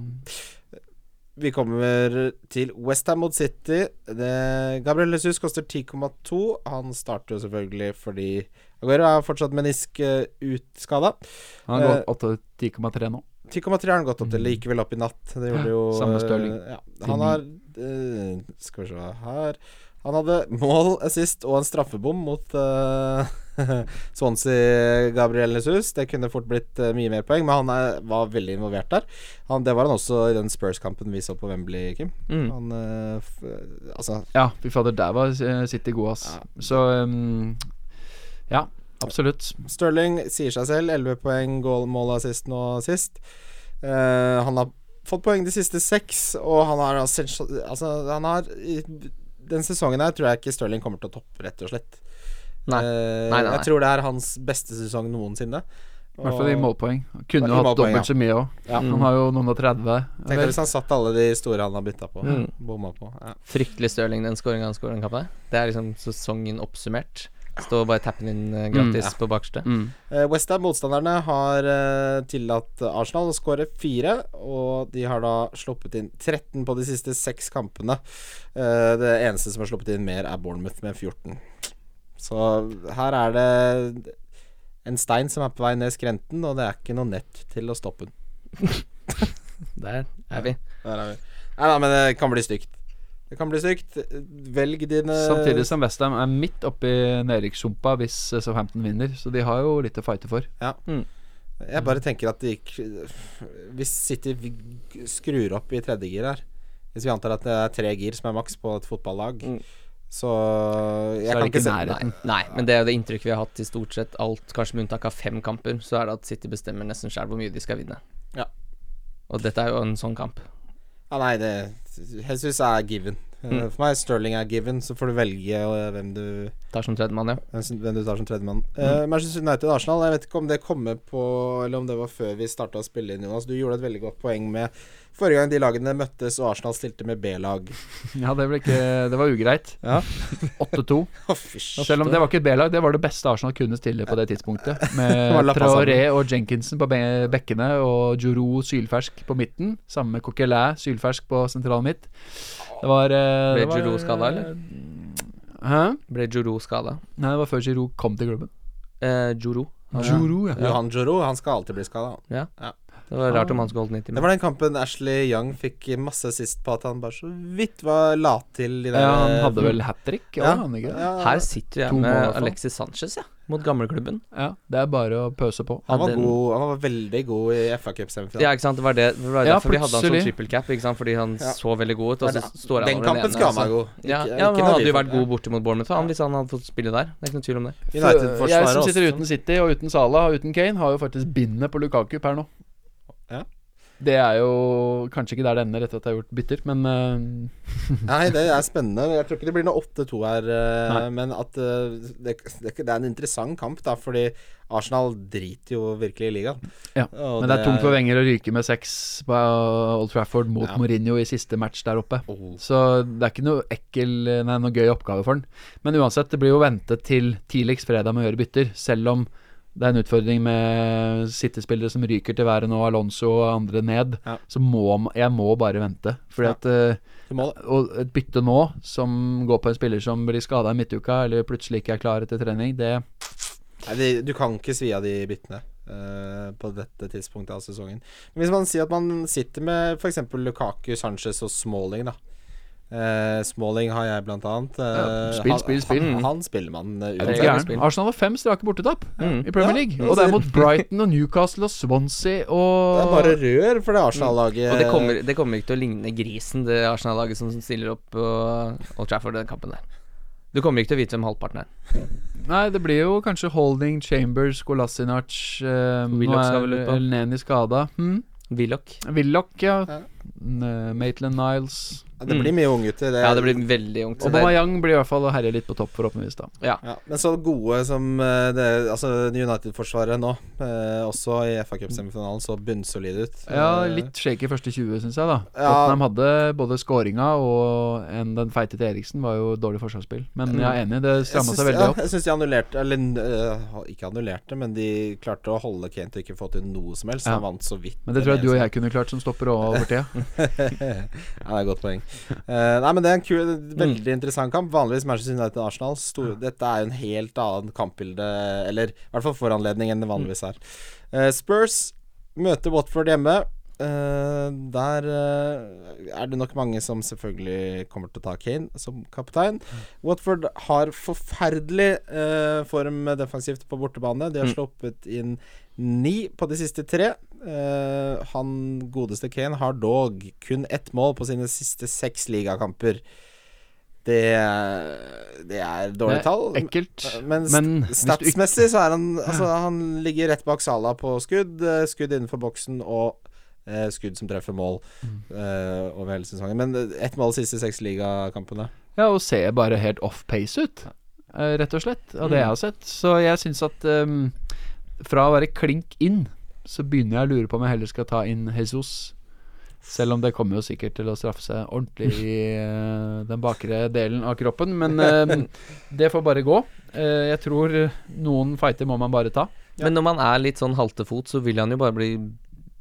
Vi kommer til Westham mot City. Det, Gabriel Jesus koster 10,2. Han starter jo selvfølgelig fordi Aguero er fortsatt menisk uh, utskada. Han har Eh, gått opp til 10,3 nå. 10,3 har han gått opp til. likevel gikk vel opp i natt. Det gjorde jo samme eh, Stirling. Ja. Han har eh, Skal vi se her Han hadde mål, assist og en straffebom mot, uh, [laughs] Swansea Gabriel Jesus. Det kunne fort blitt uh, mye mer poeng, men han er, var veldig involvert der. Han, det var han også i den Spurs-kampen vi så på Wembley, Kim. Mm. Han uh, f Altså Ja, fy fader, der var eh, City god, ass. Ja. Så um, Ja, absolutt. Stirling sier seg selv. 11 poeng, goal, mål, assist nå sist. Uh, han har fått poeng de siste seks, og han har altså, Han har i Den sesongen her tror jeg ikke Stirling kommer til å toppe, rett og slett. Nei. Uh, Nei, nei, nei. Jeg tror det er hans beste sesong noensinne. I hvert fall i målpoeng. Kunne jo hatt dobbelt så mye òg. Ja. Han har jo noen og 30. Tenk hvis han satt alle de store han har bytta på. Mm. Bomma på. Ja. Fryktelig Stirling, den skåringa han skåra i den Det er liksom sesongen oppsummert. Stå og bare tappe den inn eh, gratis Mm, ja. på bakerste. Mm. Uh, Westham, motstanderne, har uh, tillatt Arsenal å skåre fire. Og de har da sluppet inn 13 på de siste seks kampene. Uh, det eneste som har sluppet inn mer, er Bournemouth med 14. Så her er det en stein som er på vei ned skrenten, og det er ikke noe nett til å stoppe den. [laughs] Der er vi. Der er vi. Nei da, men det kan bli stygt. Det kan bli sykt. Velg dine Samtidig som Westham er midt oppi nedrykkssumpa hvis Southampton vinner, så de har jo litt å fighte for. Ja Jeg bare tenker at det gikk Hvis City skrur opp i tredje gir her Hvis vi antar at det er tre gir som er maks på et fotballag, Mm. så jeg Så er kan det ikke nærheten. Nei, men det er jo det inntrykket vi har hatt i stort sett alt, kanskje med unntak av fem kamper, så er det at City bestemmer nesten sjøl hvor mye de skal vinne. Ja. Og dette er jo en sånn kamp. Ja, nei, det Jesus er given. Eh, Mm. For meg Sterling er given, så får du velge eh, hvem du, Tar som tredjemann, ja. hvem hvem du tar som tredjemann. Mm. Uh, Manchester United Arsenal, jeg vet ikke om det kommer på Eller om det var før vi starta å spille inn, Jonas. Du gjorde et veldig godt poeng med forrige gang de lagene møttes og Arsenal stilte med B-lag. [laughs] Ja, det, ble ikke, det var ugreit. Ja. [laughs] 8-2. [laughs] Oh. Selv om det var ikke et B-lag, det var det beste Arsenal kunne stille på det tidspunktet. Med Traoré og Jenkinson på be bekkene og Juro sylfersk på midten. Sammen med Coquelin sylfersk på sentral midt. Det var eh, Ble Juro skada, eller? eh, Hæ? Ble Juro skada? Nei, det var før Juro kom til klubben. Eh, Juro. Ja. Juro ja. Johan Juro, han skal alltid bli skada. Det var rart om han skulle holdt 90 Det var den kampen Ashley Young fikk masse sist på at han bare så vidt var la til I Ja, han hadde vel hat trick? Ja. Ja. Ja, Her sitter jeg med. Alexis Sanchez, ja. Mot gamleklubben. ja, det er bare å pøse på. han, var god, han var veldig god i FA Cup-semifinalen. Ja, ikke sant. Det var, det, det var Ja, derfor vi hadde han som triple cap, ikke sant. Fordi han Ja. så veldig god ut, og så står han den over kampen ene, skal han være god. Ja, Ikke- ja ikke han hadde jo vært god borte mot Bournemouth, han, hvis han hadde fått spille der. Det er ikke noe tvil om det. jeg som sitter også. uten City og uten Salah og uten Kane, har jo faktisk bindet på Lukaku per nå. Det er jo kanskje ikke der det ender etter at jeg har gjort bytter, men eh, [laughs] Nei, det er spennende. Jeg tror ikke det blir noe 8-2 her, eh, Nei. men at eh, det, det, det er en interessant kamp, da, fordi Arsenal driter jo virkelig i ligaen. Ja, Og Men det er tungt for Wenger å ryke med seks på Old Trafford mot Ja. Mourinho i siste match der oppe. Oh. Så det er ikke noe ekkel Nei, noe gøy oppgave for han. Men uansett, det blir jo ventet til tidligst fredag med å gjøre bytter, selv om det er en utfordring med City-spillere som ryker til været nå, Alonso og andre ned. Ja. Så må jeg må bare vente. Fordi Ja. at eh. Og et bytte nå, som går på en spiller som blir skada i midtuka, eller plutselig ikke er klar etter trening, det Nei, du kan ikke svi av de byttene uh, på dette tidspunktet av sesongen. Men hvis man sier at man sitter med f.eks. Lukaku, Sanchez og Smalling, da. Eh, Smalling har jeg blant annet. Uh, Ja, spill, spill, spill. Han, han spiller man uh. Arsenal har fem strake bortetap Mm. i Premier Ja, League. ja, Og det er mot Brighton og Newcastle og Swansea og [laughs] Det er bare rør for det Arsenal-laget. Og det kommer, det kommer ikke til å ligne grisen, det Arsenal-laget som stiller opp på Old Trafford den kampen der. Du kommer ikke til å vite hvem halvparten er. Nei, det blir jo kanskje Holding, Chambers, Golasinac Nå Willoch skal er vel ut på. Skada. Hmm? Willoch. Willoch, ja. Ja. Maitland Niles. Ja, det blir mye unggutter. det- Ja, det blir veldig ungt. Og Aubameyang blir i hvert fall å herje litt på topp, forhåpentligvis. da Ja, men så gode som eh, det Altså United-forsvaret nå, eh, også i FA Cup-semifinalen, så bunnsolide ut. Ja, Eh, litt shaky første 20, syns jeg. da Ja. Tottenham hadde både skåringa og en, den feite til Eriksen var jo dårlig forsvarsspill. Men Mm. jeg er enig, det stramma seg veldig ja, opp. Jeg syns de annullerte Eller uh, ikke annullerte, men de klarte å holde Kane til ikke få til noe som helst. Ja. Han vant så vidt. Men det tror jeg du og jeg kunne klart som stopper òg over tida. [laughs] ja, det er et godt poeng. Eh, nei, men det er en kul, veldig interessant kamp. Vanligvis Manchester United og Arsenal. Stor, Dette er jo en helt annen kampbilde, eller i hvert fall foranledning enn det vanligvis er. Uh, Spurs møter Watford hjemme. Eh, der uh, er det nok mange som selvfølgelig kommer til å ta Kane som kaptein. Watford har forferdelig uh, form defensivt på bortebane. De har Mm. sluppet inn ni på de siste tre. Han godeste Kane har dog kun ett mål på sine siste seks ligakamper. Det, det er dårlige tall. Ekkelt. Men, Men statsmessig så er han Altså, han ligger rett bak Sala på skudd. Skudd innenfor boksen og eh, skudd som treffer mål Mm. eh, over hele sesongen. Men eh, ett mål siste seks ligakampene. Ja, og ser bare helt off pace ut, eh, rett og slett, av det jeg har sett. Så jeg syns at um, fra å være klink inn, så begynner jeg å lure på om jeg heller skal ta inn Jesus. Selv om det kommer jo sikkert til å straffe seg ordentlig i uh, den bakre delen av kroppen. Men uh, [laughs] det får bare gå. Uh, jeg tror noen fighter må man bare ta. Ja. Men når man er litt sånn haltefot, så vil han jo bare bli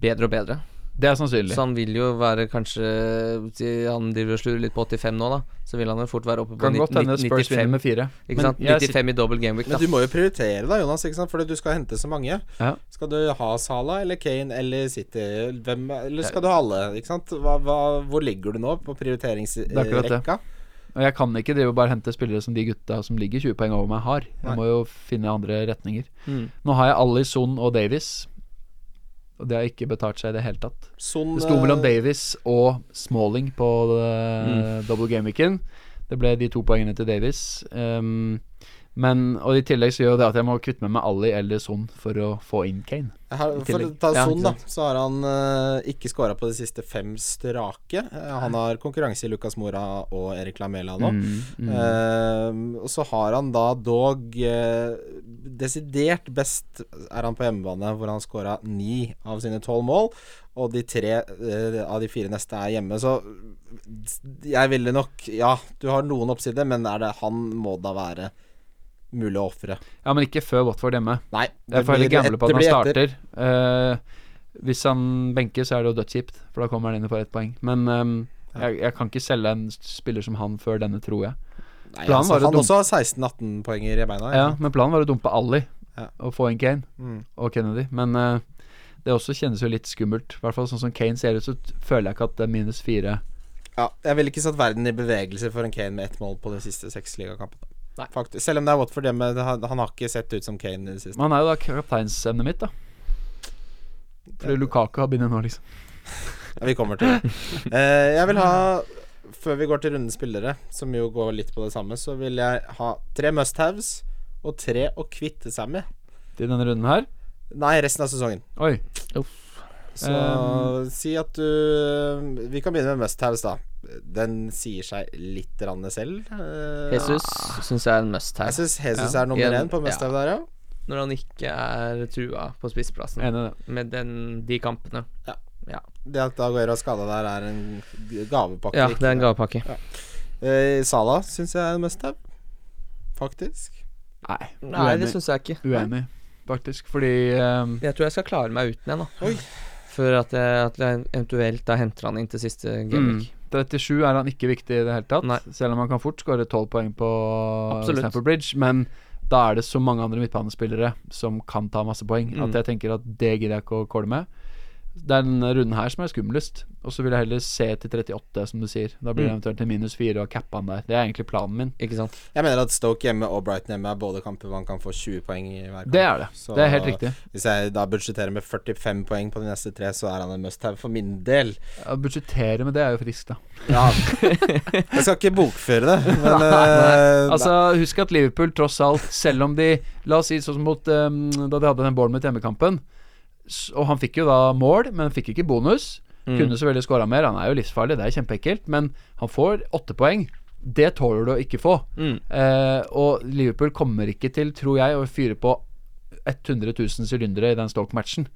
bedre og bedre. Det er sannsynlig. Så han vil jo være kanskje Han driver og slurer litt på 85 nå, da. Så vil han jo fort være oppe på Kan godt hende 90, Spurs vinner 95. med fire. Ikke Men sant? 95 i double game week, Men du må jo prioritere da, Jonas, ikke sant? fordi du skal hente så mange. Ja. Skal du ha Sala eller Kane eller City? Hvem, eller skal du ha alle? Ikke sant? Hva, hva, hvor ligger du nå på er prioriteringsrekka? Og jeg kan ikke drive og bare hente spillere som de gutta som ligger 20 poeng over meg, har. Nei. Jeg må jo finne andre retninger. Mm. Nå har jeg Alison og Davis, og det har ikke betalt seg i det hele tatt. Sånn, Det sto mellom Davies Davis og Smalling på mm. double game-weeken. Det ble de to poengene til Davis. Um, men, og i tillegg så gjør det at jeg må kvitte meg med Ali eller Son for å få inn Kane. Har, for å ta Son, ja, da, så har han uh, ikke skåra på de siste fem strake. Uh, han har konkurranse i Lucas Mora og Erik Lamela nå. Mm, mm. Uh, og så har han da dog Desidert best er han på hjemmebane, hvor han skåra ni av sine tolv mål. Og de tre av de fire neste er hjemme. Så jeg ville nok Ja, du har noen oppsider, men er det han må da være mulig å ofre? Ja, men ikke før Watford hjemme. Nei. Jeg får heller gamble på at han starter. Uh, hvis han benker, så er det jo dødskjipt, for da kommer han inn og får ett poeng. Men um, Ja. jeg, jeg kan ikke selge en spiller som han før denne, tror jeg. Nei, Planen altså, var han også har 16-18 poenger i beina. Ja, men planen var å dumpe Ali Ja. og få inn Kane Mm. og Kennedy. Men uh, det også kjennes jo litt skummelt. I hvert fall sånn som Kane ser ut, så føler jeg ikke at det er minus fire. Ja, jeg ville ikke satt verden i bevegelse for en Kane med ett mål på de siste seks ligakampene. Nei. Faktisk. Selv om det er Watford hjemme, Han, han har ikke sett ut som Kane i det siste. Men han er jo da kapteinsemnet mitt, da. Fordi Lukaku har begynt nå, liksom. [laughs] Ja, vi kommer til det. Eh, jeg vil ha, før vi går til rundens spillere, som jo går litt på det samme, så vil jeg ha tre must-haves og tre å kvitte seg med. Til denne runden her. Nei, resten av sesongen. Oi. Så Um, si at du Vi kan begynne med must-haves, da. Den sier seg litt rann selv. Uh, Jesus syns jeg er en must Jeg syns Jesus Ja. er nummer én på must-have der, ja. Når han ikke er trua på spissplassen. Enig. Med den, de kampene. Det at Aguero er skada der, er en gavepakke. Ja, det er en gavepakke. Eh, Sala syns jeg er en must-have. Faktisk. Nei, Nei, det syns jeg ikke. Uenig, faktisk. Fordi um, Jeg tror jeg skal klare meg uten en, da. Oi. Før at jeg, at jeg eventuelt da henter han inn til siste gameweek. 37 er han ikke viktig i det hele tatt. Nei. Selv om han kan fort skåre 12 poeng på Absolutt. Stamford Bridge. Men da er det så mange andre midtbanespillere som kan ta masse poeng, Mm. at jeg tenker at det gidder jeg ikke å kåle med. Det er denne runden her som er skumlest. Og så vil jeg heller se til 38, som du sier. Da blir det Mm. eventuelt til minus 4 og cappa han der. Det er egentlig planen min. Ikke sant? Jeg mener at Stoke hjemme og Brighton hjemme er både kamper hvor han kan få 20 poeng i hver kamp. Det er det. Så Det er helt riktig. Hvis jeg da budsjetterer med 45 poeng på de neste tre, så er han en must-have for min del. Å budsjettere med det er jo friskt, da. Ja. [laughs] jeg skal ikke bokføre det, men Nei, nei. Altså, husk at Liverpool tross alt, selv om de La oss si sånn som mot um, da de hadde den Bournemouth hjemmekampen, og han fikk jo da mål, men fikk ikke bonus. Mm. Kunne selvfølgelig skåra mer, han er jo livsfarlig, det er kjempeekkelt, men han får åtte poeng. Det tåler du å ikke få. Mm. Eh, og Liverpool kommer ikke til, tror jeg, å fyre på 100 000 sylindere i den Stoke-matchen.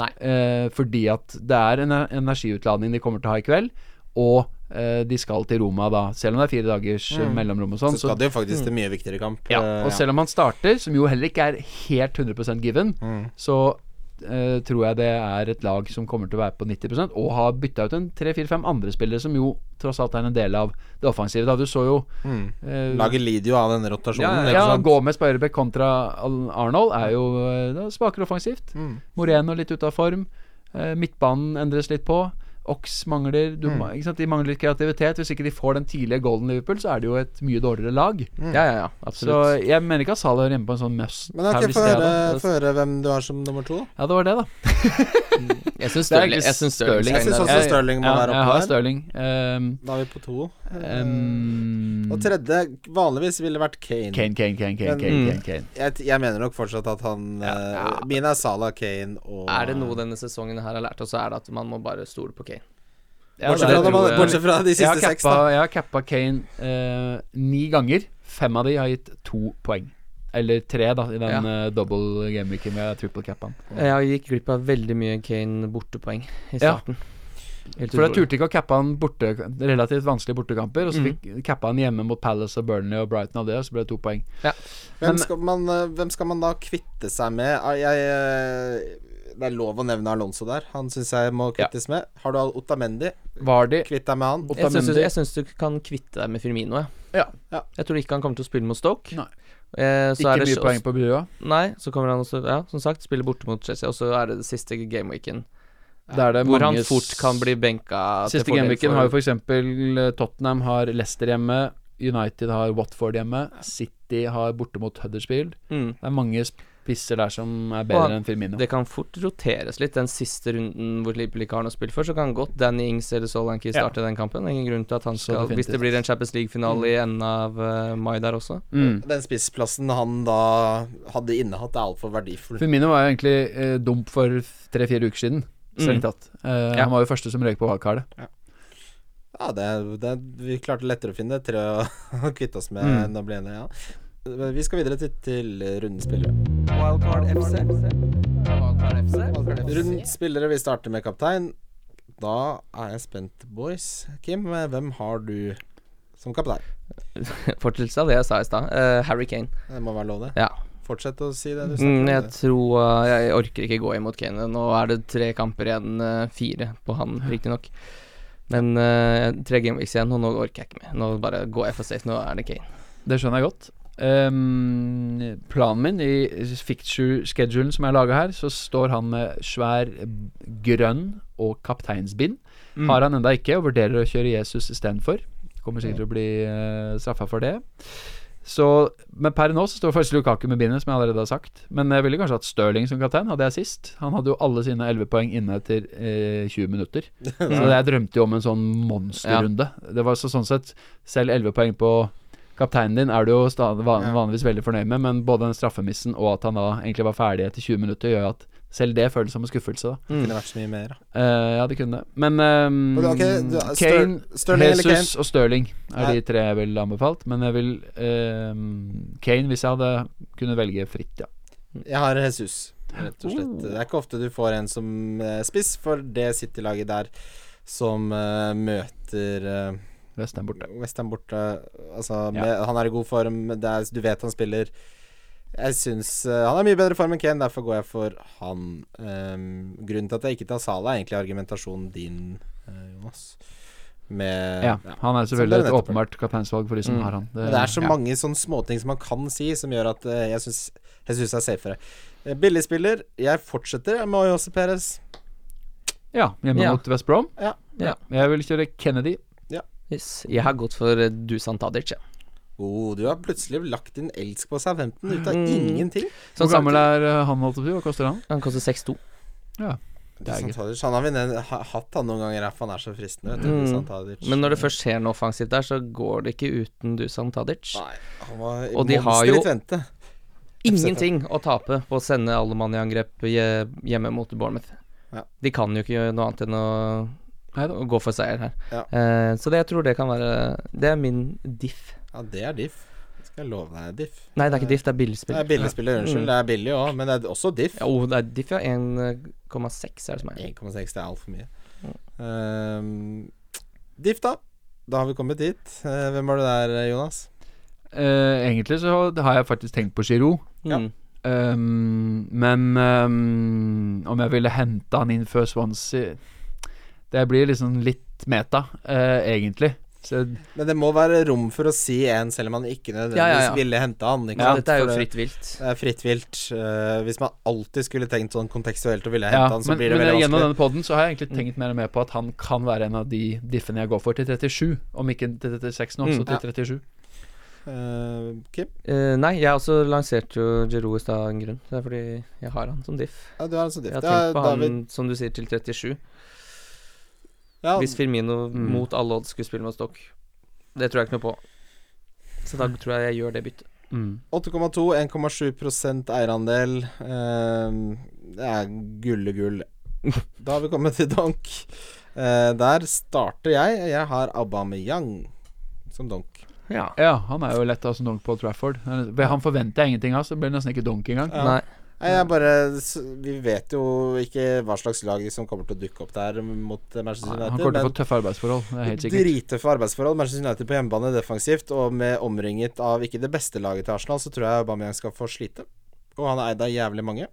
Nei. Eh, fordi at det er en e- energiutladning de kommer til å ha i kveld, og eh, de skal til Roma da, selv om det er fire dagers eh, Mm. mellomrom og sånn. Så, skal det jo faktisk til mye viktigere kamp. ja, eh, og selv om han starter, som jo heller ikke er helt 100 given, Mm. så eh, tror jeg det er et lag som kommer til å være på 90% og har bytta ut en tre-fire-fem andre spillere som jo tross alt er en del av det offensive. Da Du så jo Mm. uh, Laget lider jo av denne rotasjonen. ja, ja? Gomez på Ørebekk kontra Arnold er jo uh, det er offensivt. Mm. Moreno litt ute av form. Eh, midtbanen endres litt på. Ox mangler du, Mm. ikke sant? De mangler litt kreativitet. Hvis ikke de får den tidlige golden Liverpool, så er det jo et mye dårligere lag. Mm. Ja, ja, ja. Så jeg mener ikke at Salah hører hjemme på en sånn must Men få jeg, høre, da. få høre hvem du har som nummer to. Ja, det var det, da. Jeg syns er Stirling, jeg synes Stirling Stirling. Jeg synes også. Stirling må ja, være Jeg oppe har. Stirling. Um, Da er vi på to. Eh, um, og tredje vanligvis ville vært Kane. Kane, Kane, Kane, Kane, Men- Kane, Mm. Kane, Kane. Jeg, jeg mener nok fortsatt at han Ja. ja. Mine er Salah, Kane og Er det noe denne sesongen her har lært oss, så er det at man må bare stole på Kane. Ja, Bortsett fra, man, jeg- bortsett fra de jeg siste seks, da. jeg har cappa Kane eh, ni ganger. Fem av de har gitt to poeng. Eller tre, da, i den Ja. uh, double gameweeken med triple cappa. Jeg gikk glipp av veldig mye Kane bortepoeng i starten. Ja. For jeg turte ikke å cappe han borte, relativt vanskelige bortekamper. Og så Mm. fikk cappa han hjemme mot Palace og Burnley og Brighton og det, og så ble det to poeng. Hvem Men- skal, man, eh, hvem skal man da kvitte seg med? Ah, Jeg, eh, det er lov å nevne Alonso der. Han syns jeg må kvittes med. Har du Otamendi? Vardy Kvitt deg med han. Otamendi. jeg syns du kan kvitte deg med Firmino, jeg. Ja. Ja. Jeg tror ikke han kommer til å spille mot Stoke. Nei. Eh, så Ikke er det mye poeng på brua. Nei, så kommer han også, ja, som sagt, spille borte mot Chelsea, og så er det det siste gameweeken. Der det Hvor han fort kan bli benka Siste gameweeken for- har jo f.eks. Tottenham har Leicester hjemme. United har Watford hjemme. City har borte mot Huddersfield. mm. Det er mange spisser der som er bedre enn Firmino. Det kan fort roteres litt. Den siste runden hvor Liverpool ikke har noe spill for, så kan godt Danny Ings eller Solanke Ja. starte den kampen. Ingen grunn til at han skal Hvis det blir en Champions League-finale i enden av uh, mai der også. Mm. Den spissplassen han da hadde innehatt, er altfor verdifull. Firmino var jo egentlig eh, dump for tre-fire uker siden, strengt Mm. tatt. Eh, Ja. Han var jo første som røyk på wildcardet. Ja, det, det, vi klarte lettere å finne tre å [laughs] kvitte oss med Mm. enn å bli enige. Ja. Vi skal videre til, til rundspillere. Wildcard FC. Wildcard FC. Wildcard FC. Rundspillere, vi starter med kaptein. Da er jeg spent, boys. Kim, hvem har du som kaptein? [laughs] Fortsettelse av det jeg sa i stad. Uh, Harry Kane. Det må være lov, det. Ja. Fortsett å si det du Mm, jeg tror uh, Jeg orker ikke gå imot Kane. Nå er det tre kamper igjen. uh, fire på han, riktignok. Men uh, tre gameweeks igjen, og nå orker jeg ikke mer. Nå bare går jeg for safe. Nå er det Kane. Det skjønner jeg godt. Ehm, planen min i ficture-schedulen som jeg har laga her, så står han med svær grønn og kapteinsbind. Mm. Har han enda ikke, og vurderer å kjøre Jesus istedenfor. Kommer sikkert til å bli uh, straffa for det. Så, men per nå så står faktisk Lukaku med bindet, som jeg allerede har sagt. Men jeg ville kanskje hatt Stirling som kaptein, hadde jeg sist. Han hadde jo alle sine 11 poeng inne etter eh, 20 minutter. [laughs] Så jeg drømte jo om en sånn monsterrunde. Det var så sånn sett Selv 11 poeng på kapteinen din er du jo van, vanligvis veldig fornøyd med, men både den straffemissen og at han da egentlig var ferdig etter 20 minutter, gjør at selv det føles som en skuffelse. da Det kunne vært så mye mer. da. Uh, Ja, det kunne det. Men um, okay, du- Kane, Stirling Jesus Jesus og Stirling er Ja. de tre jeg ville anbefalt. Men jeg vil uh, Kane hvis jeg hadde kunnet velge fritt, ja. Jeg har Jesus, rett og slett. Det er ikke ofte du får en som eh, spiss for det City-laget der som uh, møter uh, Westham borte. Westham borte. Altså, Ja. med, han er i god form, det er, du vet han spiller. Jeg syns uh, han er mye bedre form enn Kane, derfor går jeg for han. Um, grunnen til at jeg ikke tar Sala, er egentlig argumentasjonen din, uh, Jonas. Med Ja, han er selvfølgelig et åpenbart kapteinsvalg for de som Mm. har han. Det, det er så ja. mange sånne småting som man kan si, som gjør at uh, jeg syns det er safere. Billigspiller. Jeg fortsetter med Jose Perez. Ja, hjemme Ja. mot West Brom. Ja. Ja. Jeg vil kjøre Kennedy. Yes. Jeg har gått for uh, Dusan Tadic. Ja. Oh, du har plutselig lagt din elsk på Southampton ut av Mm. ingenting. Som Hvor sagt, gammel er uh, han, holdt på? Hva koster han? Han koster 6-2. Det er Dusan Tadic, han har vi hatt han noen ganger, for han er så fristende. Vet du, Mm. Tadic. Men når det først skjer noe offensivt der, så går det ikke uten Dusan Tadic. Nei, han var Og de har jo- vente. Ingenting å tape på å sende alle mann i angrep hjemme mot Bournemouth. Ja. De kan jo ikke gjøre noe annet enn å gå for seier her. Ja. Eh, så det jeg tror det kan være Det er min diff. Ja, det er diff. Det skal jeg love deg, diff. Nei, det er ikke diff, det er Det billigspill. er billigspiller, unnskyld. Mm. Det er billig òg, men det er også diff. Ja, oh, det er diff, ja. 1,6 er det som er. 1,6 det er altfor mye. Um, diff, da. Da har vi kommet dit. Uh, hvem var det der, Jonas? Uh, egentlig så har jeg faktisk tenkt på Giroud. Ja. Mm. Um, men um, om jeg ville hente han inn før Swansea Det blir liksom litt meta, eh, egentlig. Så Men det må være rom for å si en, selv om man ikke nødvendigvis Ja, ja, ja. ville hente han. Ikke Ja, sant? dette er jo For fritt vilt. Det er fritt vilt. Uh, hvis man alltid skulle tenkt sånn kontekstuelt og ville ja, hente han, så men, blir det men veldig gjennom vanskelig. denne poden så har jeg egentlig tenkt mer og mer på at han kan være en av de diffene jeg går for til 37. Om ikke til 36 nå, Mm, så til ja. 37. Uh, Kim? Uh, nei, jeg også lanserte jo Giroud i stad av en grunn. Det er fordi jeg har han som diff. Ja, du har han som diff Jeg har tenkt på han, David. som du sier, til 37. Ja, Hvis Firmino Mm. mot alle odds skulle spille med stokk. Det tror jeg ikke noe på. Så da tror jeg jeg gjør det byttet. Mm. 8,2, 1,7 eierandel. Eh, det er gullegull. [laughs] Da har vi kommet til donk. Eh, der starter jeg. Jeg har Aubameyang som donk. Ja. Ja, han er jo lett av som donk på Trafford. Han forventer jeg ingenting av, så det blir nesten ikke donk engang. Ja. Nei. Nei, jeg bare Vi vet jo ikke hva slags lag som kommer til å dukke opp der mot Manchester United Han kommer til å få tøffe arbeidsforhold, det er helt sikkert. Drittøffe arbeidsforhold. Manchester United på hjemmebane defensivt, og med omringet av ikke det beste laget til Arsenal, så tror jeg Aubameyang skal få slite. Og han er eid av jævlig mange.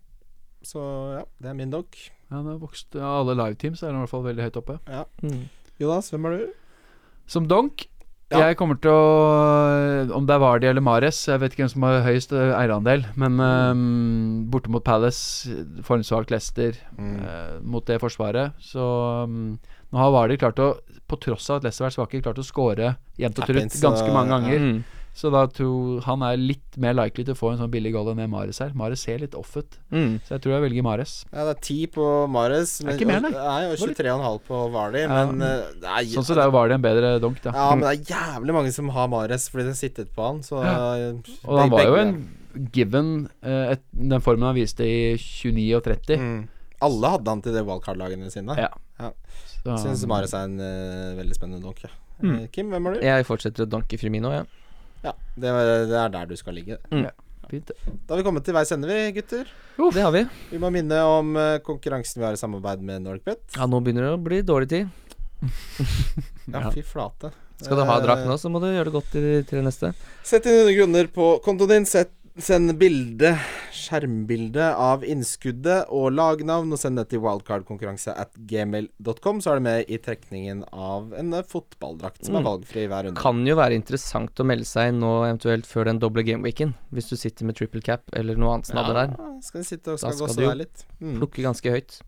Så ja, det er min dog. Ja, han har vokst Av alle live-teams er han i hvert fall veldig høyt oppe. Mm. Jonas, hvem er du? Som donk Ja. Jeg kommer til å Om det er Vardy eller Mares, jeg vet ikke hvem som har høyest eh, eierandel, men um, borte mot Palace, formsvakt Leicester, Mm. uh, mot det forsvaret, så um, Nå har Vardy klart å, på tross av at Leicester har vært svake, klart å score jevnt og trutt ganske mange ganger. Mm. Så da tror han er litt mer likely til å få en sånn billig goal enn det Mares er. Mares ser litt off ut, Mm. så jeg tror jeg velger Mares. Ja, det er 10 på Mares. Er ikke mer, nei. Nei, og 23,5 på Vardy. Ja. Men nei, det er, Sånn sett er jo Vardy en bedre donk, da. Ja, men det er jævlig mange som har Mares fordi de har sittet på han, så eh, Og han var jo en given uh, et, den formen han viste i 29 og 30. mm. Alle hadde han til de wildcard-lagene sine. Ja. Ja. Så, Syns Mares er en uh, veldig spennende donk. Ja. Mm. Eh, Kim, hvem er du? Jeg fortsetter å donke Firmino, jeg. Ja, det, er- det er der du skal ligge. fint. Da har vi kommet til veis ende, vi gutter. Det har vi. Vi må minne om eh, konkurransen vi har i samarbeid med NorgBet. Ja, nå begynner det å bli dårlig tid. Ja, [laughs] Ja. fy flate. Skal du ha drakt nå, så må du gjøre det godt til, til det neste. Sett inn 100 kroner på kontoen din. Sett, send bilde, skjermbilde av innskuddet og lagnavn, og send det til wildcardkonkurranse at gmail.com. Så er det med i trekningen av en eh, fotballdrakt som er Mm. valgfri hver runde. Kan jo være interessant å melde seg nå eventuelt før den doble gameweeken. Hvis du sitter med triple cap eller noe annet snadder der. Skal vi sitte og Da skal skal gosse du der litt. Mm. Plukke ganske høyt.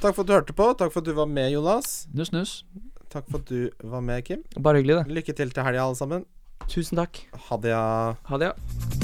Takk for at du hørte på. Takk for at du var med, Jonas. Nuss, nuss. Takk for at du var med, Kim. Bare hyggelig, det. Lykke til til helga, alle sammen. Tusen takk. Ha det, ja. Ha det, ja.